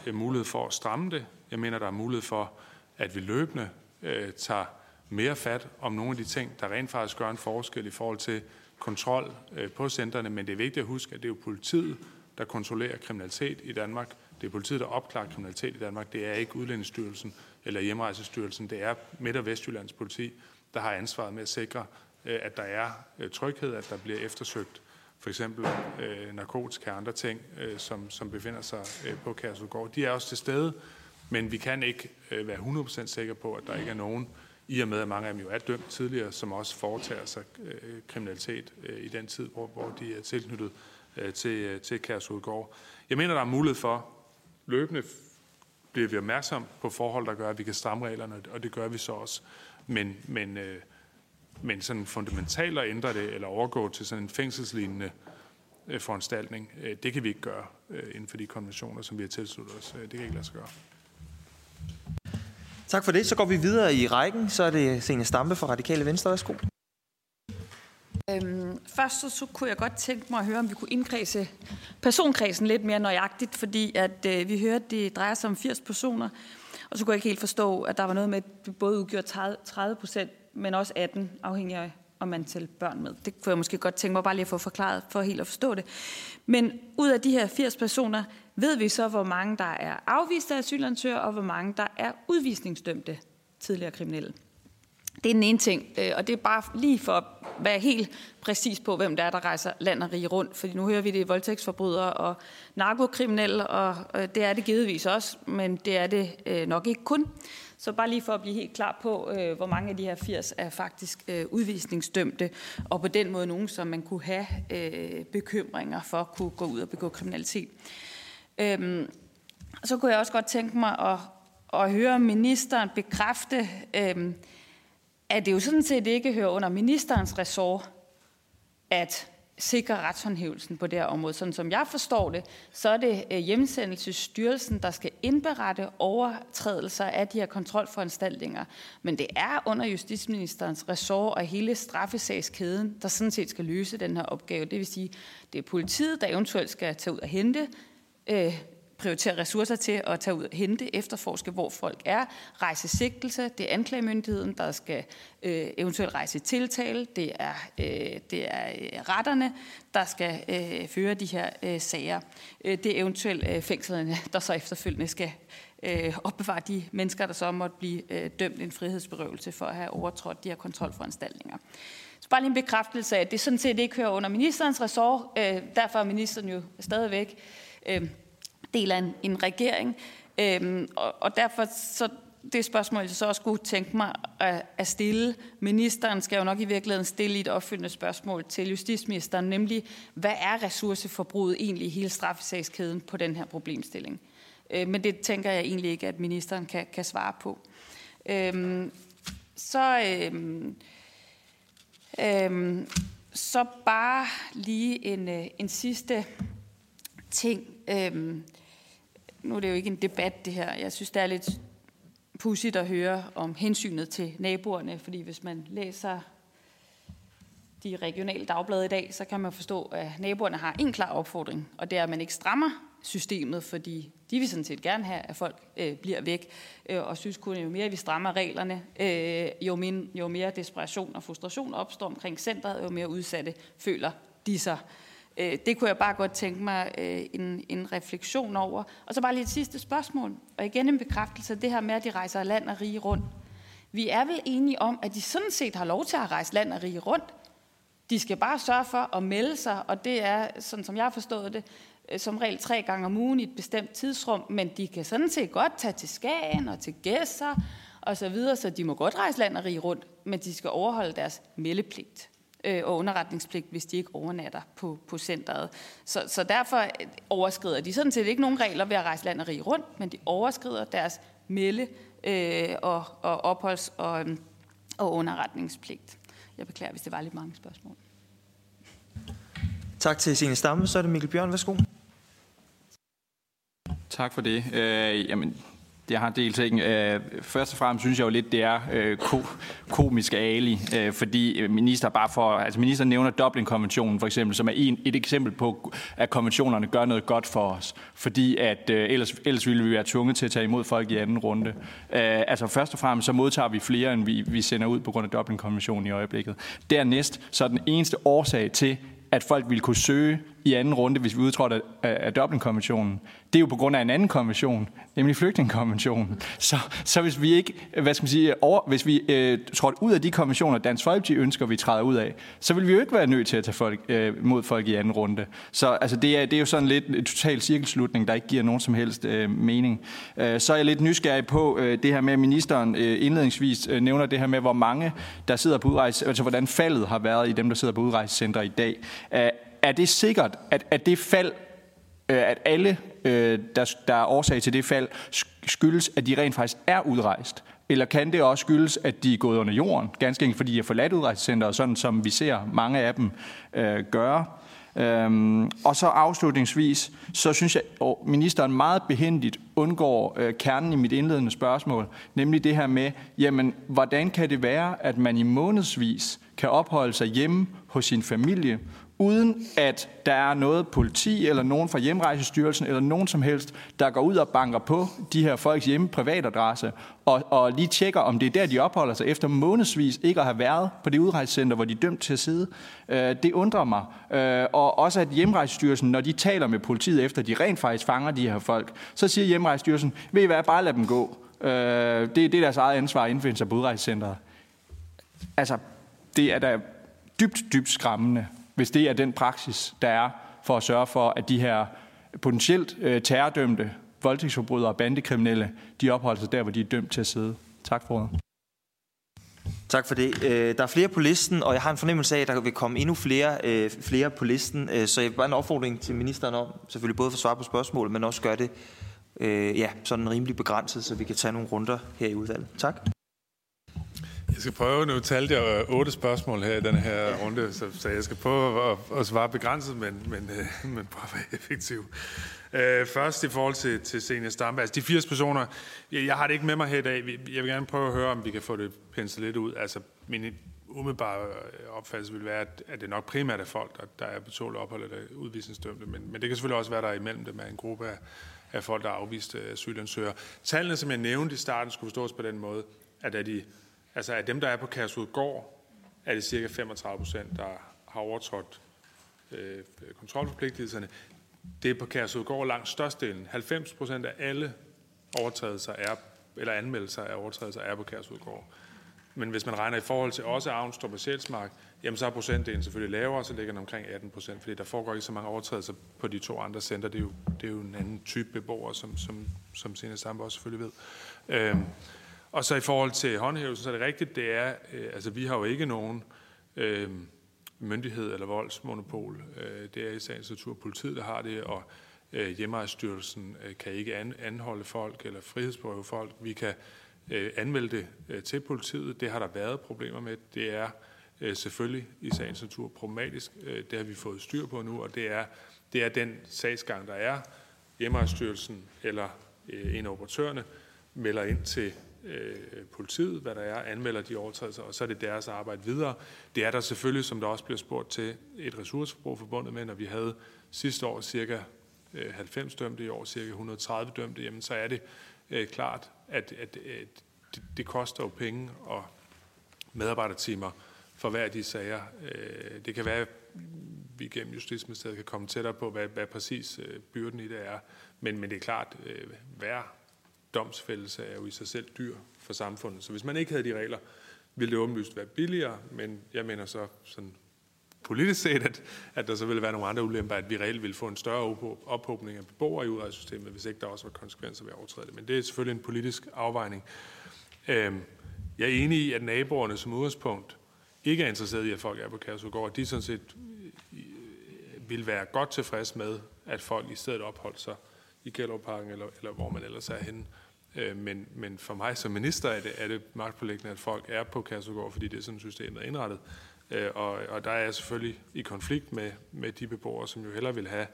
en mulighed for at stramme det. Jeg mener, der er mulighed for, at vi løbende øh, tager mere fat om nogle af de ting, der rent faktisk gør en forskel i forhold til kontrol øh, på centerne. Men det er vigtigt at huske, at det er jo politiet, der kontrollerer kriminalitet i Danmark. Det er politiet, der opklarer kriminalitet i Danmark. Det er ikke Udlændingsstyrelsen eller Hjemrejsestyrelsen. Det er Midt- og Vestjyllands politi, der har ansvaret med at sikre, øh, at der er øh, tryghed, at der bliver eftersøgt for eksempel øh, narkotika og andre ting, øh, som, som befinder sig øh, på Kærsudgård. De er også til stede, men vi kan ikke øh, være 100% sikre på, at der ikke er nogen, i og med at mange af dem jo er dømt tidligere, som også foretager sig øh, kriminalitet øh, i den tid, hvor, hvor de er tilknyttet øh, til, øh, til Kærsudgård. Jeg mener, der er mulighed for løbende bliver vi opmærksom på forhold, der gør, at vi kan stramme reglerne, og det gør vi så også. Men, men, øh, men sådan fundamentalt at ændre det, eller overgå til sådan en fængselslignende øh, foranstaltning, øh, det kan vi ikke gøre øh, inden for de konventioner, som vi har tilsluttet os. Øh, det kan ikke lade sig gøre. Tak for det. Så går vi videre i rækken. Så er det Senior Stampe fra Radikale Venstre. Værsgo. Øhm, først så, så kunne jeg godt tænke mig at høre, om vi kunne indkredse personkredsen lidt mere nøjagtigt, fordi at øh, vi hørte, at det drejer sig om 80 personer, og så kunne jeg ikke helt forstå, at der var noget med, at det både udgjorde 30 procent, men også 18, afhængig af om man tæller børn med. Det kunne jeg måske godt tænke mig bare lige at få forklaret, for helt at forstå det. Men ud af de her 80 personer, ved vi så, hvor mange der er afviste asylansøgere, og hvor mange der er udvisningsdømte tidligere kriminelle. Det er den ene ting, øh, og det er bare lige for at være helt præcis på, hvem der er, der rejser land og rige rundt. Fordi nu hører vi det voldtægtsforbrydere og narkokriminelle, og øh, det er det givetvis også, men det er det øh, nok ikke kun. Så bare lige for at blive helt klar på, hvor mange af de her 80 er faktisk udvisningsdømte, og på den måde nogen, som man kunne have bekymringer for, kunne gå ud og begå kriminalitet. Øhm, så kunne jeg også godt tænke mig at, at høre ministeren bekræfte, øhm, at det jo sådan set ikke hører under ministerens ressort at sikre retshåndhævelsen på det her område. Sådan som jeg forstår det, så er det øh, hjemsendelsesstyrelsen, der skal indberette overtrædelser af de her kontrolforanstaltninger. Men det er under justitsministerens ressort og hele straffesagskæden, der sådan set skal løse den her opgave. Det vil sige, det er politiet, der eventuelt skal tage ud og hente øh, prioritere ressourcer til at tage ud og hente, efterforske, hvor folk er, rejse sigtelse. Det er anklagemyndigheden, der skal øh, eventuelt rejse tiltale. Det er, øh, det er øh, retterne, der skal øh, føre de her øh, sager. Øh, det er eventuelt øh, fængslerne, der så efterfølgende skal øh, opbevare de mennesker, der så måtte blive øh, dømt en frihedsberøvelse for at have overtrådt de her kontrolforanstaltninger. Så bare lige en bekræftelse af, at det sådan set ikke hører under ministerens ressort. Øh, derfor er ministeren jo stadigvæk øh, del af en, en regering. Øh, og, og derfor så det spørgsmål, jeg så også kunne tænke mig at, at stille. Ministeren skal jo nok i virkeligheden stille et opfølgende spørgsmål til justitsministeren, nemlig, hvad er ressourceforbruget egentlig i hele straffesagskæden på den her problemstilling? Øh, men det tænker jeg egentlig ikke, at ministeren kan, kan svare på. Øhm, så, øhm, øhm, så bare lige en, øh, en sidste ting. Øhm, nu er det jo ikke en debat, det her. Jeg synes, det er lidt pudsigt at høre om hensynet til naboerne, fordi hvis man læser de regionale dagblade i dag, så kan man forstå, at naboerne har en klar opfordring, og det er, at man ikke strammer systemet, fordi de vil sådan set gerne have, at folk øh, bliver væk, øh, og synes kun, jo mere vi strammer reglerne, øh, jo, min, jo mere desperation og frustration opstår omkring centret, jo mere udsatte føler de sig. Øh, Øh, det kunne jeg bare godt tænke mig øh, en, en refleksion over. Og så bare lige et sidste spørgsmål, og igen en bekræftelse af det her med, at de rejser land og rige rundt. Vi er vel enige om, at de sådan set har lov til at rejse land og rige rundt. De skal bare sørge for at melde sig, og det er, sådan som jeg har forstået det, øh, som regel tre gange om ugen i et bestemt tidsrum, men de kan sådan set godt tage til Skagen og til Gæsser og så videre, så de må godt rejse land og rige rundt, men de skal overholde deres meldepligt øh, og underretningspligt, hvis de ikke overnatter på, på centret. Så, så derfor overskrider de sådan set ikke nogen regler ved at rejse land og rige rundt, men de overskrider deres melde- øh, og, og opholds- og, og underretningspligt. Jeg beklager, hvis det var lidt mange spørgsmål. Tak til Signe Stamme. Så er det Mikkel Bjørn. Værsgo. Tak for det. Øh, jamen, jeg har dels ikke. Øh, først og fremmest synes jeg jo lidt, det er øh, ko, komisk ali, øh, fordi øh, minister bare for, altså minister nævner Dublin-konventionen for eksempel, som er en, et eksempel på, at konventionerne gør noget godt for os, fordi at øh, ellers, ellers ville vi være tvunget til at tage imod folk i anden runde. Øh, altså først og fremmest så modtager vi flere, end vi, vi sender ud på grund af Dublin-konventionen i øjeblikket. Dernæst så er den eneste årsag til, at folk ville kunne søge i anden runde, hvis vi udtrådte af, af Dublin-konventionen. Det er jo på grund af en anden konvention, nemlig flygtningekonventionen. Så, så hvis vi ikke, hvad skal man sige, over, hvis vi øh, trådte ud af de konventioner, Dansk Folkeparti ønsker, vi træder ud af, så vil vi jo ikke være nødt til at tage folk, øh, mod folk i anden runde. Så altså, det, er, det er jo sådan lidt en total cirkelslutning, der ikke giver nogen som helst øh, mening. Øh, så er jeg lidt nysgerrig på øh, det her med, at ministeren øh, indledningsvis øh, nævner det her med, hvor mange der sidder på udrejse, altså hvordan faldet har været i dem, der sidder på udrejsecenter i dag. Øh, er det sikkert, at, at det fald, øh, at alle, øh, der, der er årsag til det fald, skyldes, at de rent faktisk er udrejst? Eller kan det også skyldes, at de er gået under jorden, ganske enkelt fordi de har forladt udrejsecenteret, sådan som vi ser mange af dem øh, gøre? Øhm, og så afslutningsvis, så synes jeg, at ministeren meget behendigt undgår øh, kernen i mit indledende spørgsmål, nemlig det her med, jamen, hvordan kan det være, at man i månedsvis kan opholde sig hjemme hos sin familie, uden at der er noget politi eller nogen fra hjemrejsestyrelsen eller nogen som helst, der går ud og banker på de her folks hjemme privatadresse og, og lige tjekker, om det er der, de opholder sig efter månedsvis ikke at have været på det udrejsecenter, hvor de er dømt til at sidde. Øh, det undrer mig. Øh, og også at hjemrejsestyrelsen, når de taler med politiet efter, de rent faktisk fanger de her folk, så siger hjemrejsestyrelsen, ved I hvad, bare lad dem gå. Øh, det, det er deres eget ansvar at indfinde sig på udrejsecenteret. Altså, det er da dybt, dybt skræmmende hvis det er den praksis, der er for at sørge for, at de her potentielt øh, terrordømte voldtægtsforbrydere og bandekriminelle, de opholder sig der, hvor de er dømt til at sidde. Tak for det. Tak for det. Øh, der er flere på listen, og jeg har en fornemmelse af, at der vil komme endnu flere, øh, flere på listen. Øh, så jeg vil bare en opfordring til ministeren om, selvfølgelig både for at svare på spørgsmål, men også gøre det ja, sådan rimelig begrænset, så vi kan tage nogle runder her i udvalget. Tak. Jeg skal prøve, nu talte jeg otte spørgsmål her i den her runde, så, så jeg skal prøve at, at svare begrænset, men, men, øh, men prøve at være effektiv. Uh, først i forhold til, til Senior Stampe. Altså de 80 personer, jeg, jeg har det ikke med mig her i dag. Jeg vil gerne prøve at høre, om vi kan få det penslet lidt ud. Altså min umiddelbare opfattelse vil være, at, at det nok primært er folk, der, der er betalt ophold eller udvisningsdømte, men, men det kan selvfølgelig også være, der imellem dem er en gruppe af, af folk, der er afviste asylansøgere. Tallene, som jeg nævnte i starten, skulle forstås på den måde, at af de Altså af dem, der er på Kærsudgård, er det cirka 35 procent, der har overtrådt øh, kontrolforpligtelserne. Det er på Kærsudgård langt størstedelen. 90 procent af alle overtrædelser er, eller anmeldelser af overtrædelser er på Kærsudgård. Men hvis man regner i forhold til også Avnstrup og Sjælsmark, jamen så er procentdelen selvfølgelig lavere, så ligger den omkring 18 procent, fordi der foregår ikke så mange overtrædelser på de to andre center. Det er jo, det er jo en anden type beboere, som, som, som Sine Sambo også selvfølgelig ved. Øhm, og så i forhold til håndhævelsen, så er det rigtigt, det er, øh, altså vi har jo ikke nogen øh, myndighed eller voldsmonopol. Øh, det er i sagens natur politiet, der har det, og øh, hjemrejsstyrelsen øh, kan ikke an, anholde folk eller frihedsberøve folk. Vi kan øh, anmelde det øh, til politiet. Det har der været problemer med. Det er øh, selvfølgelig i sagens natur problematisk. Øh, det har vi fået styr på nu, og det er, det er den sagsgang, der er. Hjemrejsstyrelsen eller øh, en af operatørerne melder ind til øh, politiet, hvad der er, anmelder de overtrædelser, og så er det deres arbejde videre. Det er der selvfølgelig, som der også bliver spurgt til, et ressourceforbrug forbundet med, når vi havde sidste år cirka øh, 90 dømte, i år cirka 130 dømte, jamen så er det øh, klart, at, at, at det, det koster jo penge og medarbejdertimer for hver af de sager. Øh, det kan være, vi gennem Justitsministeriet kan komme tættere på, hvad, hvad præcis øh, byrden i det er. Men, men det er klart, øh, hver domsfældelse er jo i sig selv dyr for samfundet. Så hvis man ikke havde de regler, ville det åbenlyst være billigere, men jeg mener så sådan politisk set, at, at der så ville være nogle andre ulemper, at vi reelt ville få en større ophobning af beboere i udrejsesystemet, hvis ikke der også var konsekvenser ved at overtræde det. Men det er selvfølgelig en politisk afvejning. Øhm, jeg er enig i, at naboerne som udgangspunkt ikke er interesseret i, at folk er på Kærsudgård. De sådan set øh, øh, vil være godt tilfreds med, at folk i stedet opholdt sig i Gellerparken, eller, eller hvor man ellers er henne. Øh, men, men for mig som minister er det, er det magtpålæggende, at folk er på Kærsudgård, fordi det er sådan, systemet er indrettet. Øh, og, og der er jeg selvfølgelig i konflikt med, med de beboere, som jo hellere vil have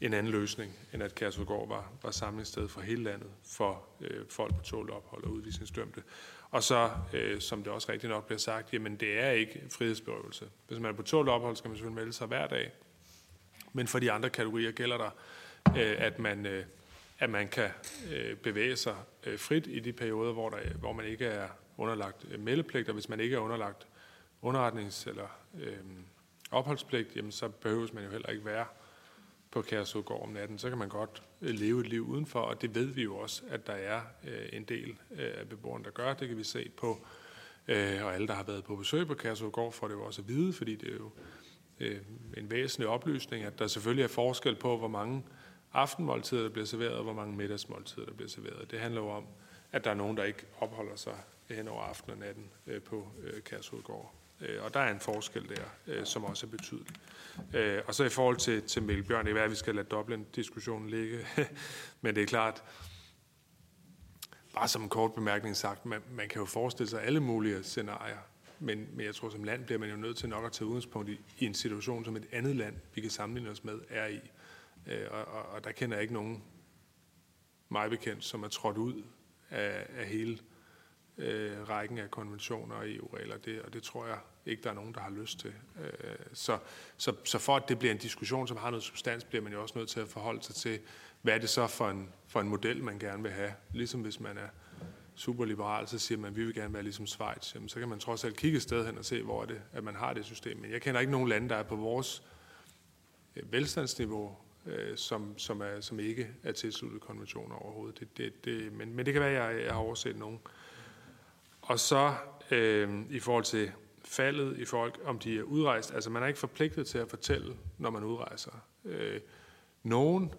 en anden løsning, end at Kærsudgård var, var samlingssted for hele landet for øh, folk på tålt ophold og udvisningsdømte. Og så, øh, som det også rigtigt nok bliver sagt, jamen det er ikke frihedsberøvelse. Hvis man er på tålt ophold, skal man selvfølgelig melde sig hver dag. Men for de andre kategorier gælder der, øh, at, man, øh, at man kan øh, bevæge sig øh, frit i de perioder, hvor, der, hvor man ikke er underlagt øh, meldepligt, og hvis man ikke er underlagt underretnings- eller øh, opholdspligt, jamen så behøves man jo heller ikke være på Kæresudgård om natten. Så kan man godt øh, leve et liv udenfor, og det ved vi jo også, at der er øh, en del øh, af beboerne, der gør. Det kan vi se på, øh, og alle, der har været på besøg på Kæresudgård, får det jo også at vide, fordi det er jo øh, en væsentlig oplysning, at der selvfølgelig er forskel på, hvor mange aftenmåltider, der bliver serveret, og hvor mange middagsmåltider, der bliver serveret. Det handler jo om, at der er nogen, der ikke opholder sig hen over aftenen og natten øh, på øh, Kærsudgård. Øh, og der er en forskel der, øh, som også er betydelig. Øh, og så i forhold til, til Mælbjørn, det er værd, at vi skal lade Dublin-diskussionen ligge. Men det er klart, bare som en kort bemærkning sagt, man, man kan jo forestille sig alle mulige scenarier. Men, men jeg tror, som land bliver man jo nødt til nok at tage udgangspunkt i, i en situation, som et andet land, vi kan sammenligne os med, er i. Øh, og, og, og der kender jeg ikke nogen mig bekendt, som er trådt ud af, af hele øh, rækken af konventioner og EU-regler, det, og det tror jeg ikke, der er nogen, der har lyst til. Øh, så, så, så for at det bliver en diskussion, som har noget substans, bliver man jo også nødt til at forholde sig til, hvad er det så for en, for en model, man gerne vil have. Ligesom hvis man er superliberal, så siger man, at vi vil gerne være ligesom Schweiz. Jamen, så kan man trods alt kigge et sted hen og se, hvor er det, at man har det system. Men jeg kender ikke nogen lande, der er på vores øh, velstandsniveau, øh, som, som, er, som ikke er tilsluttet konventioner overhovedet. Det, det, det, men, men det kan være, at jeg, jeg har overset nogen. Og så øh, i forhold til faldet i folk, om de er udrejst. Altså man er ikke forpligtet til at fortælle, når man udrejser. Øh, nogen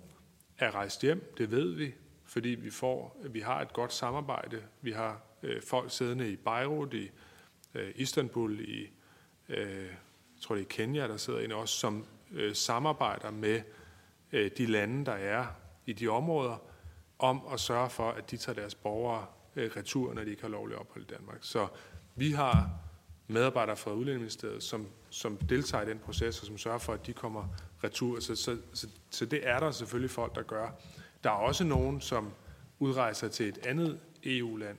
er rejst hjem, det ved vi, fordi vi får, vi har et godt samarbejde. Vi har øh, folk siddende i Beirut, i øh, Istanbul, i øh, jeg tror det er Kenya, der sidder en også, som øh, samarbejder med øh, de lande, der er i de områder, om at sørge for, at de tager deres borgere øh, retur, når de ikke har lovlig ophold i Danmark. Så vi har medarbejdere fra Udlændingeministeriet, som, som deltager i den proces, og som sørger for, at de kommer retur. Så, så, så, så det er der selvfølgelig folk, der gør. Der er også nogen, som udrejser til et andet EU-land,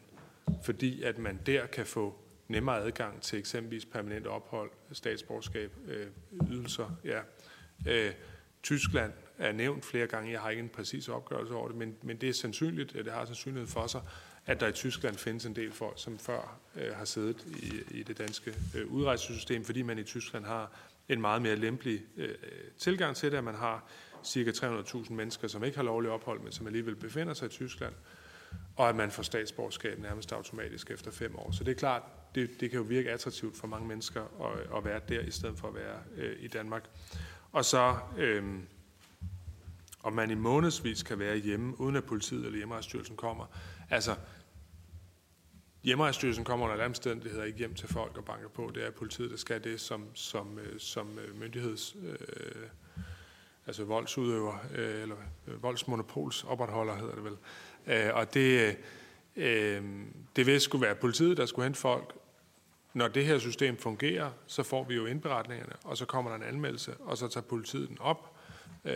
fordi at man der kan få nemmere adgang til eksempelvis permanent ophold, statsborgerskab, øh, ydelser. Ja. Øh, Tyskland er nævnt flere gange. Jeg har ikke en præcis opgørelse over det, men, men det er sandsynligt, at det har sandsynlighed for sig, at der i Tyskland findes en del folk, som før øh, har siddet i, i det danske øh, udrejsesystem, fordi man i Tyskland har en meget mere lempelig øh, tilgang til det, at man har cirka 300.000 mennesker, som ikke har lovlig ophold, men som alligevel befinder sig i Tyskland, og at man får statsborgerskab nærmest automatisk efter fem år. Så det er klart, det, det kan jo virke attraktivt for mange mennesker at, at være der, i stedet for at være øh, i Danmark. Og så, øh, og man i månedsvis kan være hjemme, uden at politiet eller hjemmerejsstyrelsen kommer. Altså, Hjemrejsstyrelsen kommer under omstændigheder ikke hjem til folk og banker på. Det er politiet, der skal det som, som, øh, som øh, myndigheds... Øh, altså voldsudøver, øh, eller øh, voldsmonopols opretholder, hedder det vel. Øh, og det, øh, det vil skulle være politiet, der skulle hente folk. Når det her system fungerer, så får vi jo indberetningerne, og så kommer der en anmeldelse, og så tager politiet den op,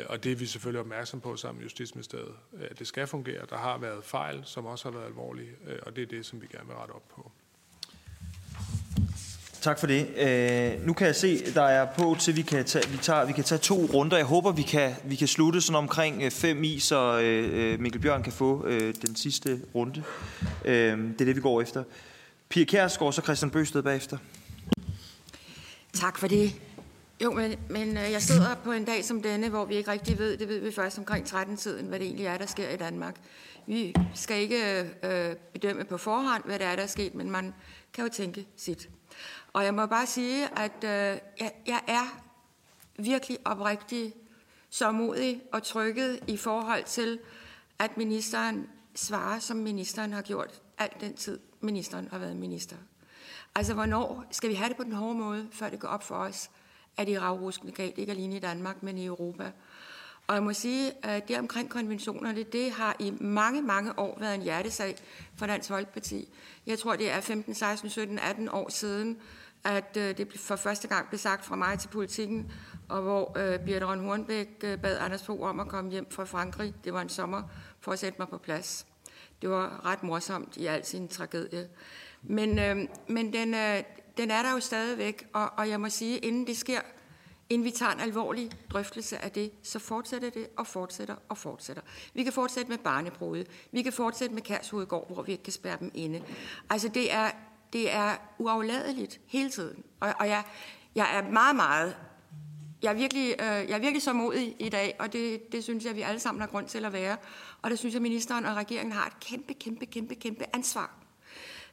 og det er vi selvfølgelig opmærksom på sammen med Justitsministeriet. Øh, det skal fungere. Der har været fejl, som også har været alvorlige, øh, og det er det, som vi gerne vil rette op på. Tak for det. Øh, nu kan jeg se, der er på til, vi kan tage, vi tager, vi kan tage to runder. Jeg håber, vi kan, vi kan slutte sådan omkring fem i, så øh, Mikkel Bjørn kan få øh, den sidste runde. Øh, det er det, vi går efter. Pia Kjærsgaard, så Christian Bøsted bagefter. Tak for det. Jo, men, men øh, jeg sidder på en dag som denne, hvor vi ikke rigtig ved, det ved vi først omkring 13-tiden, hvad det egentlig er, der sker i Danmark. Vi skal ikke øh, bedømme på forhånd, hvad det er, der er sket, men man kan jo tænke sit. Og jeg må bare sige, at øh, jeg, jeg er virkelig oprigtig så modig og trykket i forhold til, at ministeren svarer, som ministeren har gjort alt den tid, ministeren har været minister. Altså, hvornår skal vi have det på den hårde måde, før det går op for os, at det er ravruskende galt, ikke alene i Danmark, men i Europa. Og jeg må sige, at det omkring konventionerne, det har i mange, mange år været en hjertesag for Dansk Folkeparti. Jeg tror, det er 15, 16, 17, 18 år siden, at øh, det for første gang blev sagt fra mig til politikken, og hvor øh, Birte Røn Hornbæk øh, bad Anders Fogh om at komme hjem fra Frankrig. Det var en sommer for at sætte mig på plads. Det var ret morsomt i al sin tragedie. Men, øh, men den, øh, den er der jo stadigvæk, og, og jeg må sige, inden det sker, inden vi tager en alvorlig drøftelse af det, så fortsætter det og fortsætter og fortsætter. Vi kan fortsætte med barnebrudet. Vi kan fortsætte med Kærshovedgård, hvor vi ikke kan spærre dem inde. Altså det er, det er uafladeligt hele tiden. Og, og jeg, jeg er meget, meget jeg er virkelig, øh, jeg er virkelig så modig i dag, og det, det synes jeg, vi alle sammen har grund til at være. Og det synes jeg, ministeren og regeringen har et kæmpe, kæmpe, kæmpe, kæmpe ansvar.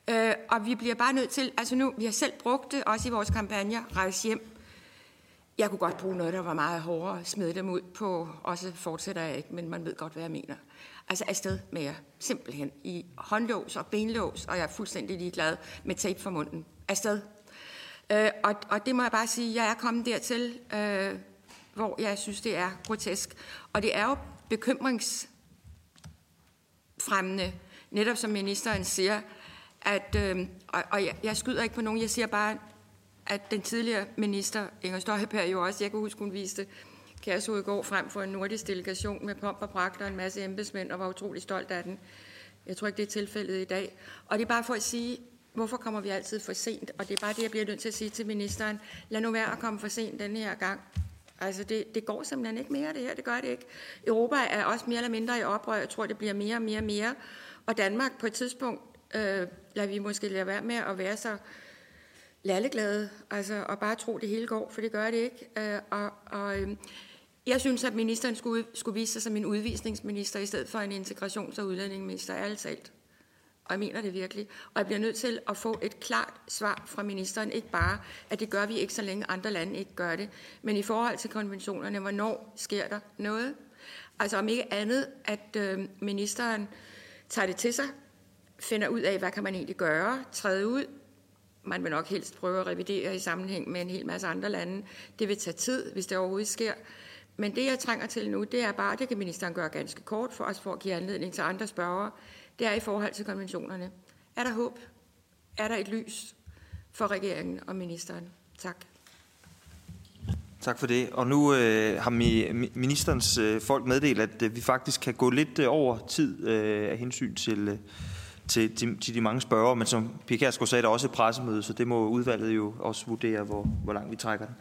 Øh, og vi bliver bare nødt til, altså nu, vi har selv brugt det, også i vores kampagne, rejse hjem. Jeg kunne godt bruge noget, der var meget hårdere, smide dem ud på, også fortsætter jeg ikke, men man ved godt, hvad jeg mener. Altså afsted med jer, simpelthen, i håndlås og benlås, og jeg er fuldstændig ligeglad med tape for munden. Afsted. Øh, og, og det må jeg bare sige, jeg er kommet dertil, øh, hvor jeg synes, det er grotesk. Og det er jo bekymringsfremmende, netop som ministeren siger, at, øh, og, og jeg, jeg skyder ikke på nogen, jeg siger bare, at den tidligere minister, Inger Støjberg jo også, jeg kan huske, hun viste Kærshoed går frem for en nordisk delegation med pomp og pragt og en masse embedsmænd, og var utrolig stolt af den. Jeg tror ikke, det er tilfældet i dag. Og det er bare for at sige, hvorfor kommer vi altid for sent? Og det er bare det, jeg bliver nødt til at sige til ministeren. Lad nu være at komme for sent denne her gang. Altså, det, det går simpelthen ikke mere, det her. Det gør det ikke. Europa er også mere eller mindre i oprør. Jeg tror, det bliver mere og mere og mere. Og Danmark på et tidspunkt, øh, lader vi måske lade være med at være så lalleglade, altså, og bare tro, det hele går, for det gør det ikke. Øh, og, og øh, jeg synes, at ministeren skulle, skulle vise sig som en udvisningsminister, i stedet for en integrations- og udlændingeminister, ærligt talt. Og jeg mener det virkelig. Og jeg bliver nødt til at få et klart svar fra ministeren. Ikke bare, at det gør vi ikke, så længe andre lande ikke gør det. Men i forhold til konventionerne, hvornår sker der noget? Altså om ikke andet, at øh, ministeren tager det til sig, finder ud af, hvad kan man egentlig gøre, træde ud. Man vil nok helst prøve at revidere i sammenhæng med en hel masse andre lande. Det vil tage tid, hvis det overhovedet sker. Men det, jeg trænger til nu, det er bare, det kan ministeren gøre ganske kort for os, for at give anledning til andre spørgere det er i forhold til konventionerne. Er der håb? Er der et lys for regeringen og ministeren? Tak. Tak for det. Og nu øh, har mi, ministerens øh, folk meddelt, at øh, vi faktisk kan gå lidt øh, over tid øh, af hensyn til, øh, til, til, til de mange spørgere. Men som Pia Kærsgaard sagde, der er også et pressemøde, så det må udvalget jo også vurdere, hvor, hvor langt vi trækker den.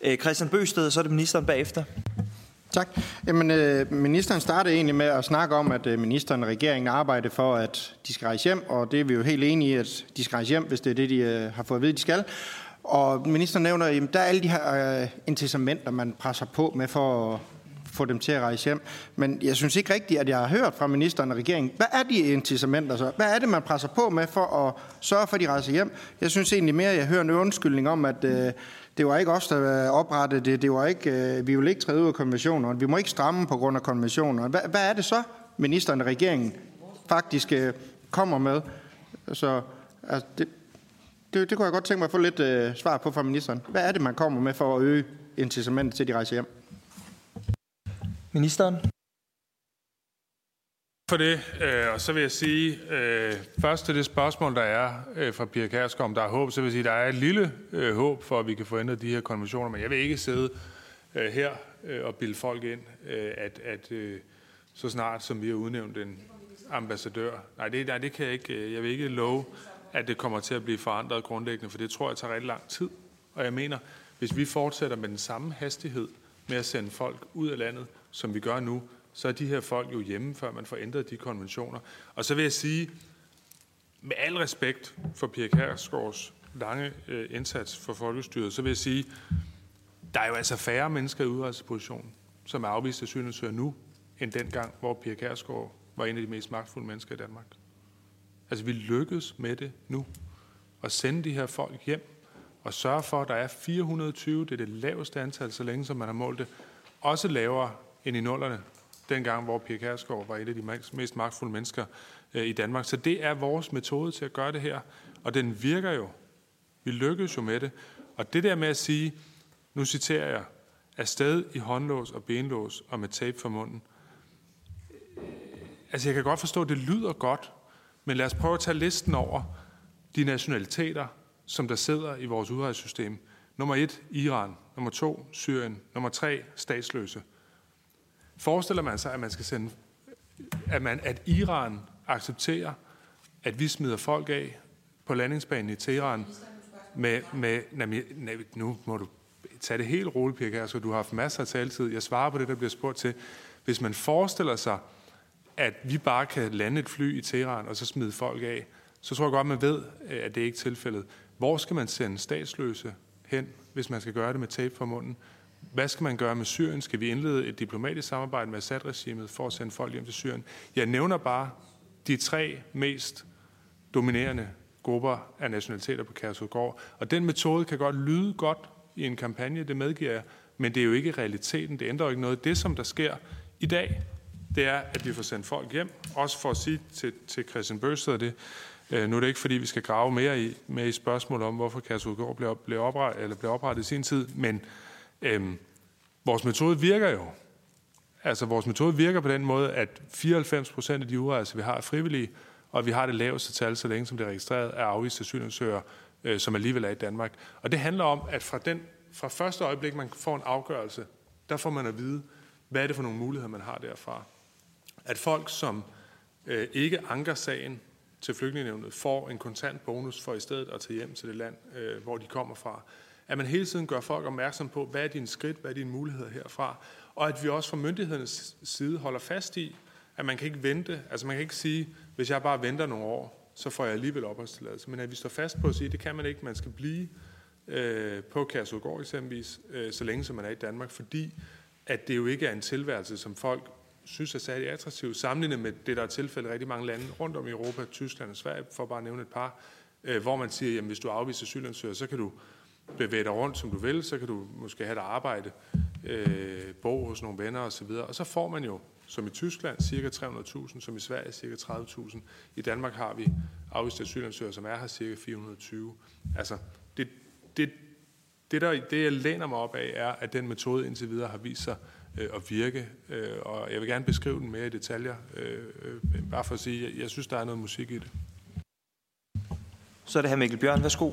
Øh, Christian Bøsted, så er det ministeren bagefter. Tak. Jamen, øh, ministeren startede egentlig med at snakke om, at øh, ministeren og regeringen arbejder for, at de skal rejse hjem, og det er vi jo helt enige i, at de skal rejse hjem, hvis det er det, de øh, har fået at vide, de skal. Og ministeren nævner, at der er alle de her øh, incitamenter, man presser på med for at få dem til at rejse hjem. Men jeg synes ikke rigtigt, at jeg har hørt fra ministeren og regeringen, hvad er de incitamenter så? Hvad er det, man presser på med for at sørge for, at de rejser hjem? Jeg synes egentlig mere, at jeg hører en undskyldning om, at øh, det var ikke os, der øh, oprettede det. det var ikke, øh, vi vil ikke træde ud af konventionerne. Vi må ikke stramme på grund af konventionerne. Hvad, hvad er det så, ministeren og regeringen faktisk øh, kommer med? Så altså, det, det, det kunne jeg godt tænke mig at få lidt øh, svar på fra ministeren. Hvad er det, man kommer med for at øge incitamentet til, at de rejser hjem? Ministeren? for det, øh, og så vil jeg sige, øh, først til det spørgsmål, der er øh, fra Pia Kærsgaard, om der er håb, så vil jeg sige, at der er et lille håb for, at vi kan få ændret de her konventioner, men jeg vil ikke sidde her og bilde folk ind, at, at så snart som vi har udnævnt en ambassadør, nej det, nej, det kan jeg ikke, jeg vil ikke love, at det kommer til at blive forandret grundlæggende, for det tror jeg tager rigtig lang tid. Og jeg mener, hvis vi fortsætter med den samme hastighed med at sende folk ud af landet, som vi gør nu, så er de her folk jo hjemme, før man får ændret de konventioner. Og så vil jeg sige, med al respekt for Pia Kærsgaards lange øh, indsats for folkestyret, så vil jeg sige, der er jo altså færre mennesker i udrejseposition, som er afvist asylansøgere nu, end dengang, hvor Pia Kærsgaard var en af de mest magtfulde mennesker i Danmark. Altså, vi lykkedes med det nu. At sende de her folk hjem og sørge for, at der er 420, det er det laveste antal, så længe som man har målt det, også lavere end i nullerne, dengang, hvor Pia Kærsgaard var et af de mest magtfulde mennesker øh, i Danmark. Så det er vores metode til at gøre det her, og den virker jo. Vi lykkedes jo med det. Og det der med at sige, nu citerer jeg, afsted i håndlås og benlås og med tape for munden. Øh, altså jeg kan godt forstå, at det lyder godt, men lad os prøve at tage listen over de nationaliteter, som der sidder i vores udrejsesystem. Nummer et, Iran. Nummer to, Syrien. Nummer tre, statsløse. Forestiller man sig, at man skal sende, at, man, at Iran accepterer, at vi smider folk af på landingsbanen i Teheran med, med, nej, nu må du tage det helt roligt, Pia Kærsgaard. Du har haft masser af taletid. Jeg svarer på det, der bliver spurgt til. Hvis man forestiller sig, at vi bare kan lande et fly i Teheran og så smide folk af, så tror jeg godt, man ved, at det ikke er tilfældet. Hvor skal man sende statsløse hen, hvis man skal gøre det med tape for munden? Hvad skal man gøre med Syrien? Skal vi indlede et diplomatisk samarbejde med Assad-regimet for at sende folk hjem til Syrien? Jeg nævner bare de tre mest dominerende grupper af nationaliteter på Kærsudgård. Og den metode kan godt lyde godt i en kampagne, det medgiver jeg, men det er jo ikke realiteten. Det ændrer jo ikke noget. Det, som der sker i dag, det er, at vi får sendt folk hjem. Også for at sige til, til Christian Bøsted det, øh, nu er det ikke, fordi vi skal grave mere i, med i spørgsmål om, hvorfor Kærsudgård blev, blev, oprettet, eller blev oprettet i sin tid, men øhm, vores metode virker jo. Altså, vores metode virker på den måde, at 94 procent af de udrejser, vi har, er frivillige, og vi har det laveste tal, så længe som det er registreret, er afviste asylansøgere, øh, som alligevel er i Danmark. Og det handler om, at fra, den, fra første øjeblik, man får en afgørelse, der får man at vide, hvad er det for nogle muligheder, man har derfra. At folk, som øh, ikke anker sagen til flygtningenevnet, får en kontant bonus for i stedet at tage hjem til det land, øh, hvor de kommer fra. At man hele tiden gør folk opmærksom på, hvad er dine skridt, hvad er dine muligheder herfra. Og at vi også fra myndighedernes side holder fast i, at man kan ikke vente. Altså man kan ikke sige, hvis jeg bare venter nogle år, så får jeg alligevel opholdstilladelse. Men at vi står fast på at sige, at det kan man ikke. Man skal blive øh, på Kærsudgård eksempelvis, øh, så længe som man er i Danmark, fordi at det jo ikke er en tilværelse, som folk synes er særlig attraktiv, sammenlignet med det, der er tilfældet i rigtig mange lande rundt om i Europa, Tyskland og Sverige, for bare at nævne et par, øh, hvor man siger, at hvis du afviser asylansøger, så kan du bevæge dig rundt, som du vil, så kan du måske have et arbejde, øh, bo hos nogle venner osv., og så får man jo som i Tyskland cirka 300.000, som i Sverige cirka 30.000. I Danmark har vi afviste asylansøgere, som er her cirka 420. Altså, det, det, det, der, det jeg læner mig op af, er, at den metode indtil videre har vist sig øh, at virke, øh, og jeg vil gerne beskrive den mere i detaljer, øh, øh, bare for at sige, at jeg, jeg synes, der er noget musik i det. Så er det her Mikkel Bjørn. Værsgo.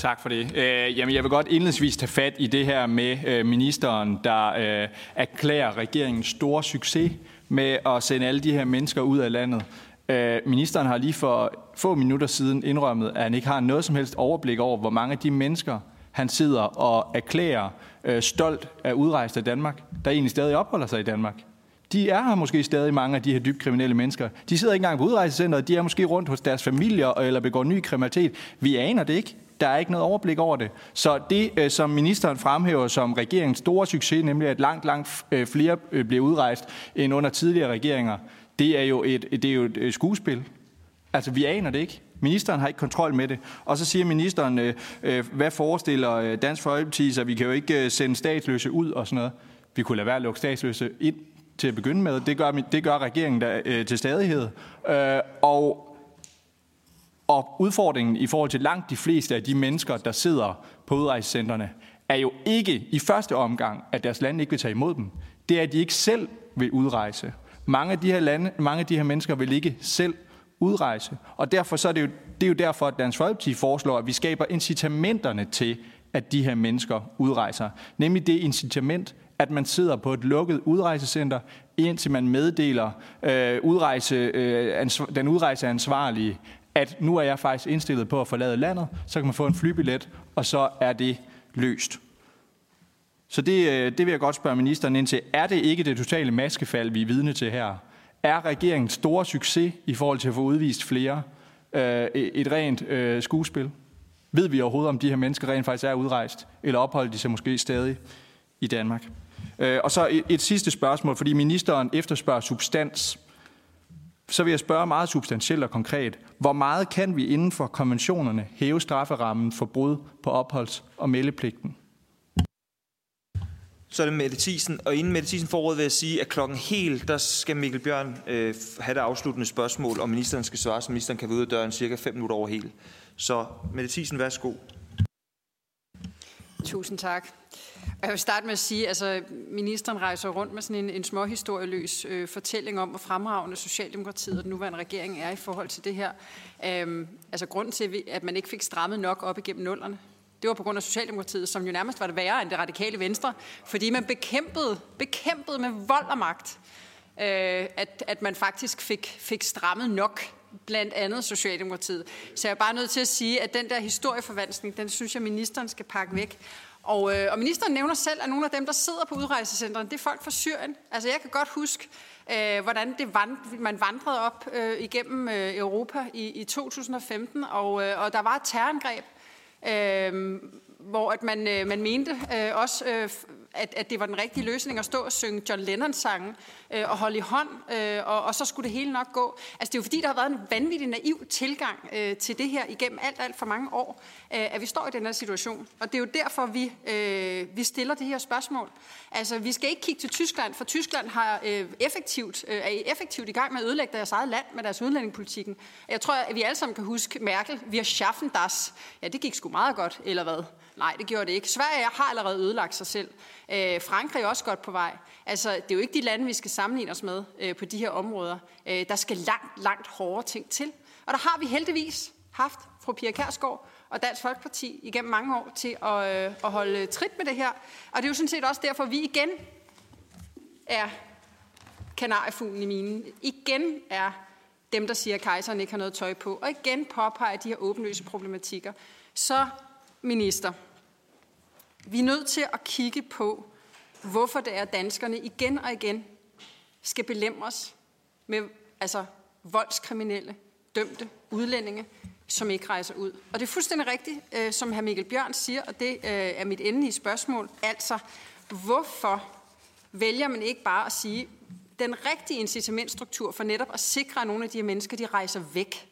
Tak for det. Øh, jamen, jeg vil godt indledningsvis tage fat i det her med øh, ministeren, der øh, erklærer regeringens store succes med at sende alle de her mennesker ud af landet. Øh, ministeren har lige for få minutter siden indrømmet, at han ikke har noget som helst overblik over, hvor mange af de mennesker, han sidder og erklærer øh, stolt af udrejst af Danmark, der egentlig stadig opholder sig i Danmark. De er her måske stadig mange af de her dybt kriminelle mennesker. De sidder ikke engang på udrejsecenteret, de er måske rundt hos deres familier eller begår ny kriminalitet. Vi aner det ikke. Der er ikke noget overblik over det. Så det, øh, som ministeren fremhæver som regeringens store succes, nemlig at langt, langt øh, flere øh, bliver udrejst end under tidligere regeringer, det er jo et, det er jo et skuespil. Altså, vi aner det ikke. Ministeren har ikke kontrol med det. Og så siger ministeren, øh, hvad forestiller Dansk Folkeparti sig? Vi kan jo ikke sende statsløse ud og sådan noget. Vi kunne lade være at lukke statsløse ind til at begynde med. Det gør, det gør regeringen der, øh, til stadighed. Øh, og og udfordringen i forhold til langt de fleste af de mennesker, der sidder på udrejsecentrene, er jo ikke i første omgang, at deres land ikke vil tage imod dem. Det er, at de ikke selv vil udrejse. Mange af de her, lande, mange af de her mennesker vil ikke selv udrejse. Og derfor så er det, jo, det er jo derfor, at Dansk Folkeparti foreslår, at vi skaber incitamenterne til, at de her mennesker udrejser. Nemlig det incitament, at man sidder på et lukket udrejsecenter, indtil man meddeler øh, udrejse, øh, ansv- den udrejseansvarlige, at nu er jeg faktisk indstillet på at forlade landet, så kan man få en flybillet, og så er det løst. Så det, øh, det vil jeg godt spørge ministeren ind til. Er det ikke det totale maskefald, vi er vidne til her? Er regeringens store succes i forhold til at få udvist flere øh, et rent øh, skuespil? Ved vi overhovedet, om de her mennesker rent faktisk er udrejst, eller opholder de sig måske stadig i Danmark? Øh, og så et, et sidste spørgsmål, fordi ministeren efterspørger substans. Så vil jeg spørge meget substantielt og konkret. Hvor meget kan vi inden for konventionerne hæve strafferammen for brud på opholds- og meldepligten? Så er det Mette Thiesen, og inden Mette Thiesen får ordet vil jeg sige, at klokken helt, der skal Mikkel Bjørn øh, have det afsluttende spørgsmål, og ministeren skal svare, så ministeren kan være ude af døren cirka 5 minutter over helt. Så Mette Thiesen, værsgo. Tusind tak. Jeg vil starte med at sige, at altså, ministeren rejser rundt med sådan en, en småhistorieløs øh, fortælling om, hvor fremragende Socialdemokratiet og den nuværende regering er i forhold til det her. Øhm, altså grunden til, at man ikke fik strammet nok op igennem nullerne, det var på grund af Socialdemokratiet, som jo nærmest var det værre end det radikale venstre, fordi man bekæmpede, bekæmpede med vold og magt, øh, at, at man faktisk fik, fik strammet nok blandt andet Socialdemokratiet. Så jeg er bare nødt til at sige, at den der historieforvanskning, den synes jeg, ministeren skal pakke væk. Og, øh, og ministeren nævner selv, at nogle af dem, der sidder på udrejsecentrene, det er folk fra Syrien. Altså jeg kan godt huske, øh, hvordan det vand, man vandrede op øh, igennem øh, Europa i, i 2015, og, øh, og der var et terrorangreb, øh, hvor at man, øh, man mente øh, også, øh, at, at det var den rigtige løsning at stå og synge John Lennons sange øh, og holde i hånd, øh, og, og så skulle det hele nok gå. Altså det er jo fordi, der har været en vanvittig naiv tilgang øh, til det her igennem alt, alt for mange år, øh, at vi står i den her situation. Og det er jo derfor, vi, øh, vi stiller det her spørgsmål. Altså vi skal ikke kigge til Tyskland, for Tyskland har øh, effektivt, øh, er effektivt i gang med at ødelægge deres eget land med deres udlændingepolitikken. Jeg tror, at vi alle sammen kan huske Merkel, vi har schaffen das. Ja, det gik sgu meget godt, eller hvad? Nej, det gjorde det ikke. Sverige har allerede ødelagt sig selv. Øh, Frankrig er også godt på vej. Altså, det er jo ikke de lande, vi skal sammenligne os med øh, på de her områder. Øh, der skal langt, langt hårdere ting til. Og der har vi heldigvis haft fru Pia Kærsgaard og Dansk Folkeparti igennem mange år til at, øh, at holde trit med det her. Og det er jo sådan set også derfor, vi igen er kanariefuglen i minen. Igen er dem, der siger, at kejseren ikke har noget tøj på. Og igen påpeger de her åbenløse problematikker. Så, minister, vi er nødt til at kigge på, hvorfor det er, at danskerne igen og igen skal belemres med altså, voldskriminelle, dømte udlændinge, som ikke rejser ud. Og det er fuldstændig rigtigt, øh, som hr. Mikkel Bjørn siger, og det øh, er mit endelige spørgsmål. Altså, hvorfor vælger man ikke bare at sige, den rigtige incitamentstruktur for netop at sikre, at nogle af de her mennesker, de rejser væk,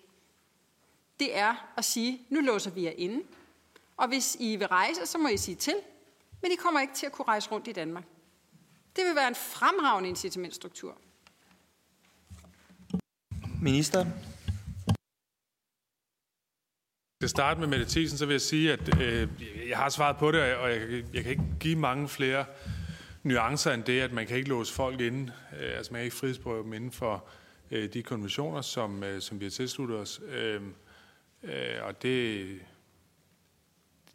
det er at sige, nu låser vi jer inde, og hvis I vil rejse, så må I sige til, men I kommer ikke til at kunne rejse rundt i Danmark. Det vil være en fremragende incitamentstruktur. Minister. Til starte med Mette Thiesen, så vil jeg sige, at øh, jeg har svaret på det, og jeg, jeg kan ikke give mange flere nuancer end det, at man kan ikke låse folk inde. Øh, altså man kan ikke frihedsberøve dem inden for øh, de konventioner, som, øh, som vi har tilsluttet os. Øh, øh, og det,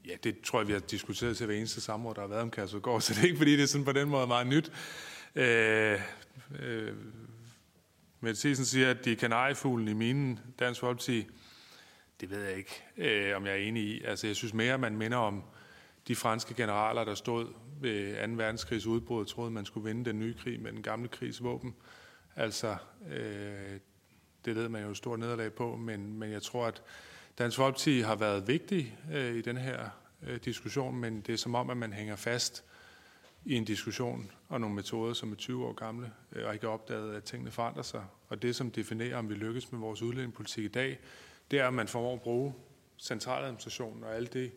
Ja, det tror jeg, vi har diskuteret til hver eneste samråd, der har været om Kærsudgård, så det er ikke, fordi det er sådan på den måde meget nyt. Øh, øh, Mette Thiesen siger, at de er kanariefuglen i minen, Dansk Folkeparti. Det ved jeg ikke, øh, om jeg er enig i. Altså, jeg synes mere, man minder om de franske generaler, der stod ved 2. verdenskrigs udbrud og troede, man skulle vinde den nye krig med den gamle krigs våben. Altså, øh, det led man jo stort nederlag på, men, men jeg tror, at Dansk Folkeparti har været vigtig øh, i den her øh, diskussion, men det er som om, at man hænger fast i en diskussion og nogle metoder, som er 20 år gamle, øh, og ikke er opdaget, at tingene forandrer sig. Og det, som definerer, om vi lykkes med vores udlændingepolitik i dag, det er, at man formår at bruge centraladministrationen og alle de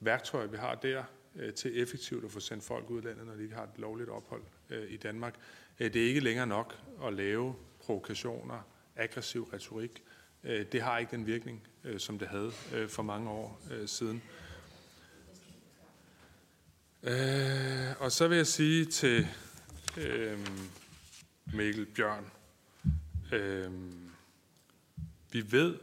værktøjer, vi har der, øh, til effektivt at få sendt folk ud landet, når de ikke har et lovligt ophold øh, i Danmark. Øh, det er ikke længere nok at lave provokationer, aggressiv retorik, øh, det har ikke den virkning, øh, som det havde øh, for mange år øh, siden. Øh, og så vil jeg sige til øh, Mikkel Bjørn, øh, vi ved,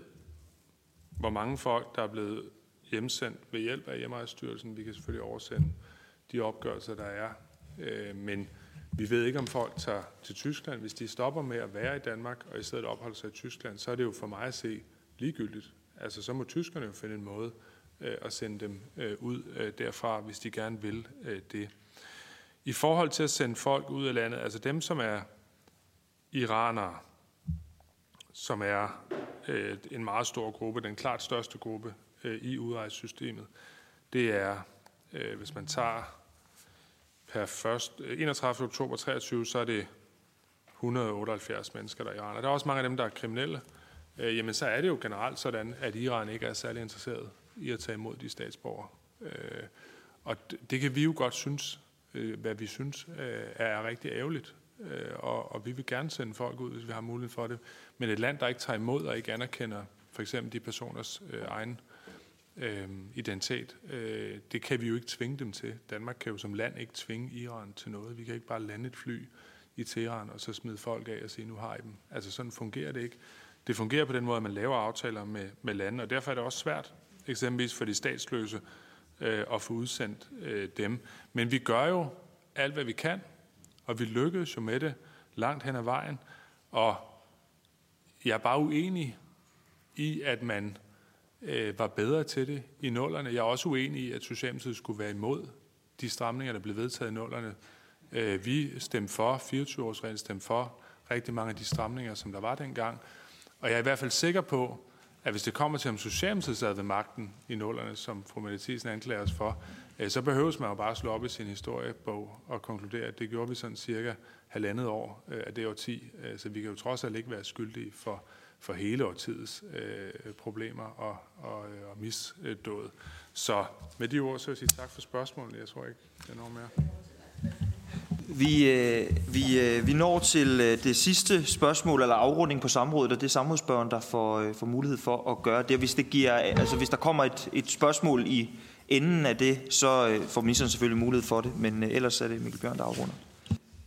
hvor mange folk, der er blevet hjemsendt ved hjælp af hjemmeejestyrelsen. Vi kan selvfølgelig oversende de opgørelser, der er. Øh, men vi ved ikke, om folk tager til Tyskland. Hvis de stopper med at være i Danmark, og i stedet opholder sig i Tyskland, så er det jo for mig at se ligegyldigt. Altså, så må tyskerne jo finde en måde øh, at sende dem øh, ud øh, derfra, hvis de gerne vil øh, det. I forhold til at sende folk ud af landet, altså dem, som er iranere, som er øh, en meget stor gruppe, den klart største gruppe øh, i udrejsesystemet. Det er, øh, hvis man tager per 1. 31. Øh, oktober 23, så er det 178 mennesker, der er i Iran. Og der er også mange af dem, der er kriminelle. Øh, Øh, jamen, så er det jo generelt sådan, at Iran ikke er særlig interesseret i at tage imod de statsborgere. Øh, og det kan vi jo godt synes, øh, hvad vi synes øh, er rigtig ærgerligt. Øh, og, og vi vil gerne sende folk ud, hvis vi har mulighed for det. Men et land, der ikke tager imod og ikke anerkender for eksempel de personers øh, egen øh, identitet, øh, det kan vi jo ikke tvinge dem til. Danmark kan jo som land ikke tvinge Iran til noget. Vi kan ikke bare lande et fly i Teheran og så smide folk af og sige, nu har I dem. Altså sådan fungerer det ikke. Det fungerer på den måde, at man laver aftaler med, med lande, og derfor er det også svært, eksempelvis for de statsløse, øh, at få udsendt øh, dem. Men vi gør jo alt, hvad vi kan, og vi lykkedes jo med det langt hen ad vejen. Og jeg er bare uenig i, at man øh, var bedre til det i nullerne. Jeg er også uenig i, at Socialdemokratiet skulle være imod de stramninger, der blev vedtaget i nullerne. Øh, vi stemte for, 24-årsreglen stemte for rigtig mange af de stramninger, som der var dengang. Og jeg er i hvert fald sikker på, at hvis det kommer til, om Socialdemokratiet sad ved magten i nullerne, som fru Mette Thiesen anklager os for, øh, så behøves man jo bare slå op i sin historiebog og konkludere, at det gjorde vi sådan cirka halvandet år øh, af det årti. Øh, så vi kan jo trods alt ikke være skyldige for, for hele årtidets øh, problemer og, og, og misdåd. Så med de ord, så vil jeg sige tak for spørgsmålet. Jeg tror ikke, der er noget mere. Vi, øh, vi, øh, vi når til øh, det sidste spørgsmål, eller afrunding på samrådet, og det er samrådsspørgeren, der får, øh, får mulighed for at gøre det. Hvis, det giver, altså, hvis der kommer et, et spørgsmål i enden af det, så øh, får ministeren selvfølgelig mulighed for det, men øh, ellers er det Mikkel Bjørn, der afrunder.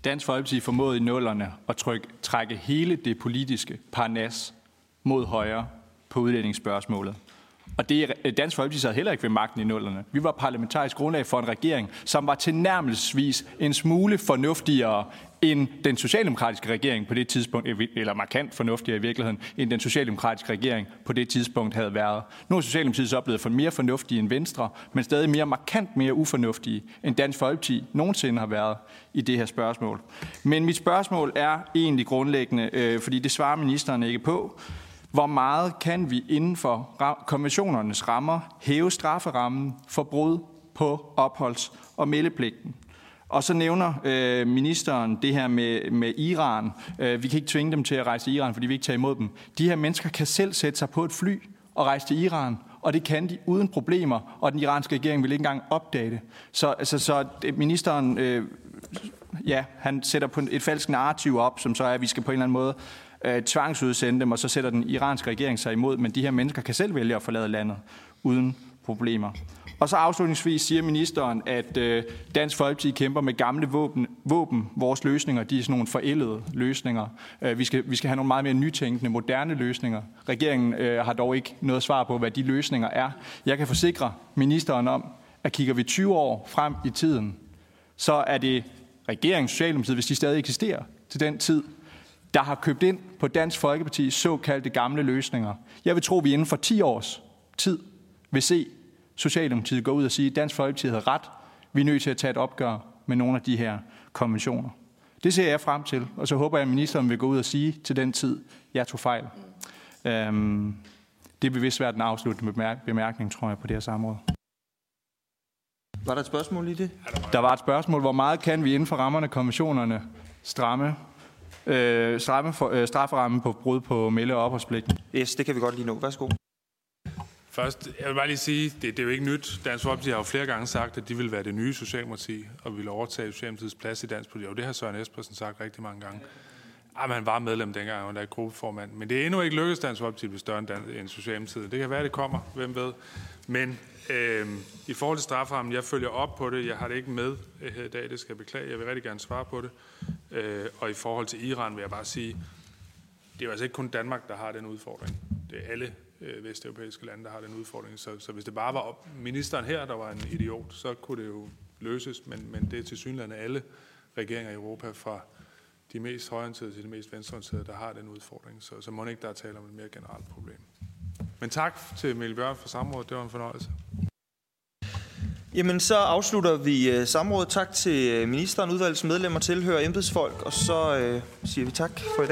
Dansk Folkeparti formåede i nullerne at trykke, trække hele det politiske parnas mod højre på udlændingsspørgsmålet. Og det, Dansk Folkeparti sad heller ikke ved magten i nullerne. Vi var parlamentarisk grundlag for en regering, som var tilnærmelsesvis en smule fornuftigere end den socialdemokratiske regering på det tidspunkt, eller markant fornuftigere i virkeligheden, end den socialdemokratiske regering på det tidspunkt havde været. Nu er Socialdemokratiet så blevet for mere fornuftige end Venstre, men stadig mere markant mere ufornuftige end Dansk Folkeparti nogensinde har været i det her spørgsmål. Men mit spørgsmål er egentlig grundlæggende, øh, fordi det svarer ministeren ikke på. Hvor meget kan vi inden for konventionernes rammer hæve strafferammen for brud på opholds- og meldepligten? Og så nævner øh, ministeren det her med, med Iran. Øh, vi kan ikke tvinge dem til at rejse til Iran, fordi vi ikke tager imod dem. De her mennesker kan selv sætte sig på et fly og rejse til Iran, og det kan de uden problemer, og den iranske regering vil ikke engang opdage det. Så, altså, så ministeren, øh, ja, han sætter på et falsk narrativ op, som så er, at vi skal på en eller anden måde øh, tvangsudsende dem, og så sætter den iranske regering sig imod. Men de her mennesker kan selv vælge at forlade landet uden problemer. Og så afslutningsvis siger ministeren, at øh, Dansk Folkeparti kæmper med gamle våben. våben. Vores løsninger de er sådan nogle forældede løsninger. Øh, vi, skal, vi skal have nogle meget mere nytænkende, moderne løsninger. Regeringen øh, har dog ikke noget svar på, hvad de løsninger er. Jeg kan forsikre ministeren om, at kigger vi 20 år frem i tiden, så er det regeringens Socialdemokratiet, hvis de stadig eksisterer til den tid, der har købt ind på Dansk Folkeparti's såkaldte gamle løsninger. Jeg vil tro, at vi inden for 10 års tid vil se Socialdemokratiet gå ud og sige, at Dansk Folkeparti havde ret. Vi er nødt til at tage et opgør med nogle af de her konventioner. Det ser jeg frem til, og så håber jeg, at ministeren vil gå ud og sige til den tid, jeg tog fejl. Øhm, det vil vist være den afsluttende bemærkning, tror jeg, på det her samråd. Var der et spørgsmål i det? Der var et spørgsmål. Hvor meget kan vi inden for rammerne af konventionerne stramme øh, straffe for, øh, strafferammen på brud på melde- og opholdspligten. Yes, det kan vi godt lige nu. Værsgo. Først, jeg vil bare lige sige, det, det er jo ikke nyt. Dansk Folkeparti har jo flere gange sagt, at de vil være det nye Socialdemokrati, og vil overtage Socialdemokratiets plads i dansk politik. Og det har Søren Espersen sagt rigtig mange gange. Ah, man var medlem dengang, han var der gruppeformand. Men det er endnu ikke lykkedes Dansk Folkeparti at blive større end Socialdemokratiet. Det kan være, det kommer. Hvem ved? Men øh, i forhold til straframmen, jeg følger op på det. Jeg har det ikke med øh, her i dag, det skal jeg beklage. Jeg vil rigtig gerne svare på det. Øh, og i forhold til Iran vil jeg bare sige, det er jo altså ikke kun Danmark, der har den udfordring. Det er alle øh, vesteuropæiske lande, der har den udfordring. Så, så hvis det bare var op, ministeren her, der var en idiot, så kunne det jo løses. Men, men det er til synligheden alle regeringer i Europa fra de mest højorienterede til de mest venstreorienterede, der har den udfordring. Så, så må ikke der tale om et mere generelt problem. Men tak til Mikkel Bjørn for samrådet. Det var en fornøjelse. Jamen, så afslutter vi uh, samrådet. Tak til øh, ministeren, udvalgets medlemmer, tilhører embedsfolk, og så uh, siger vi tak for i dag.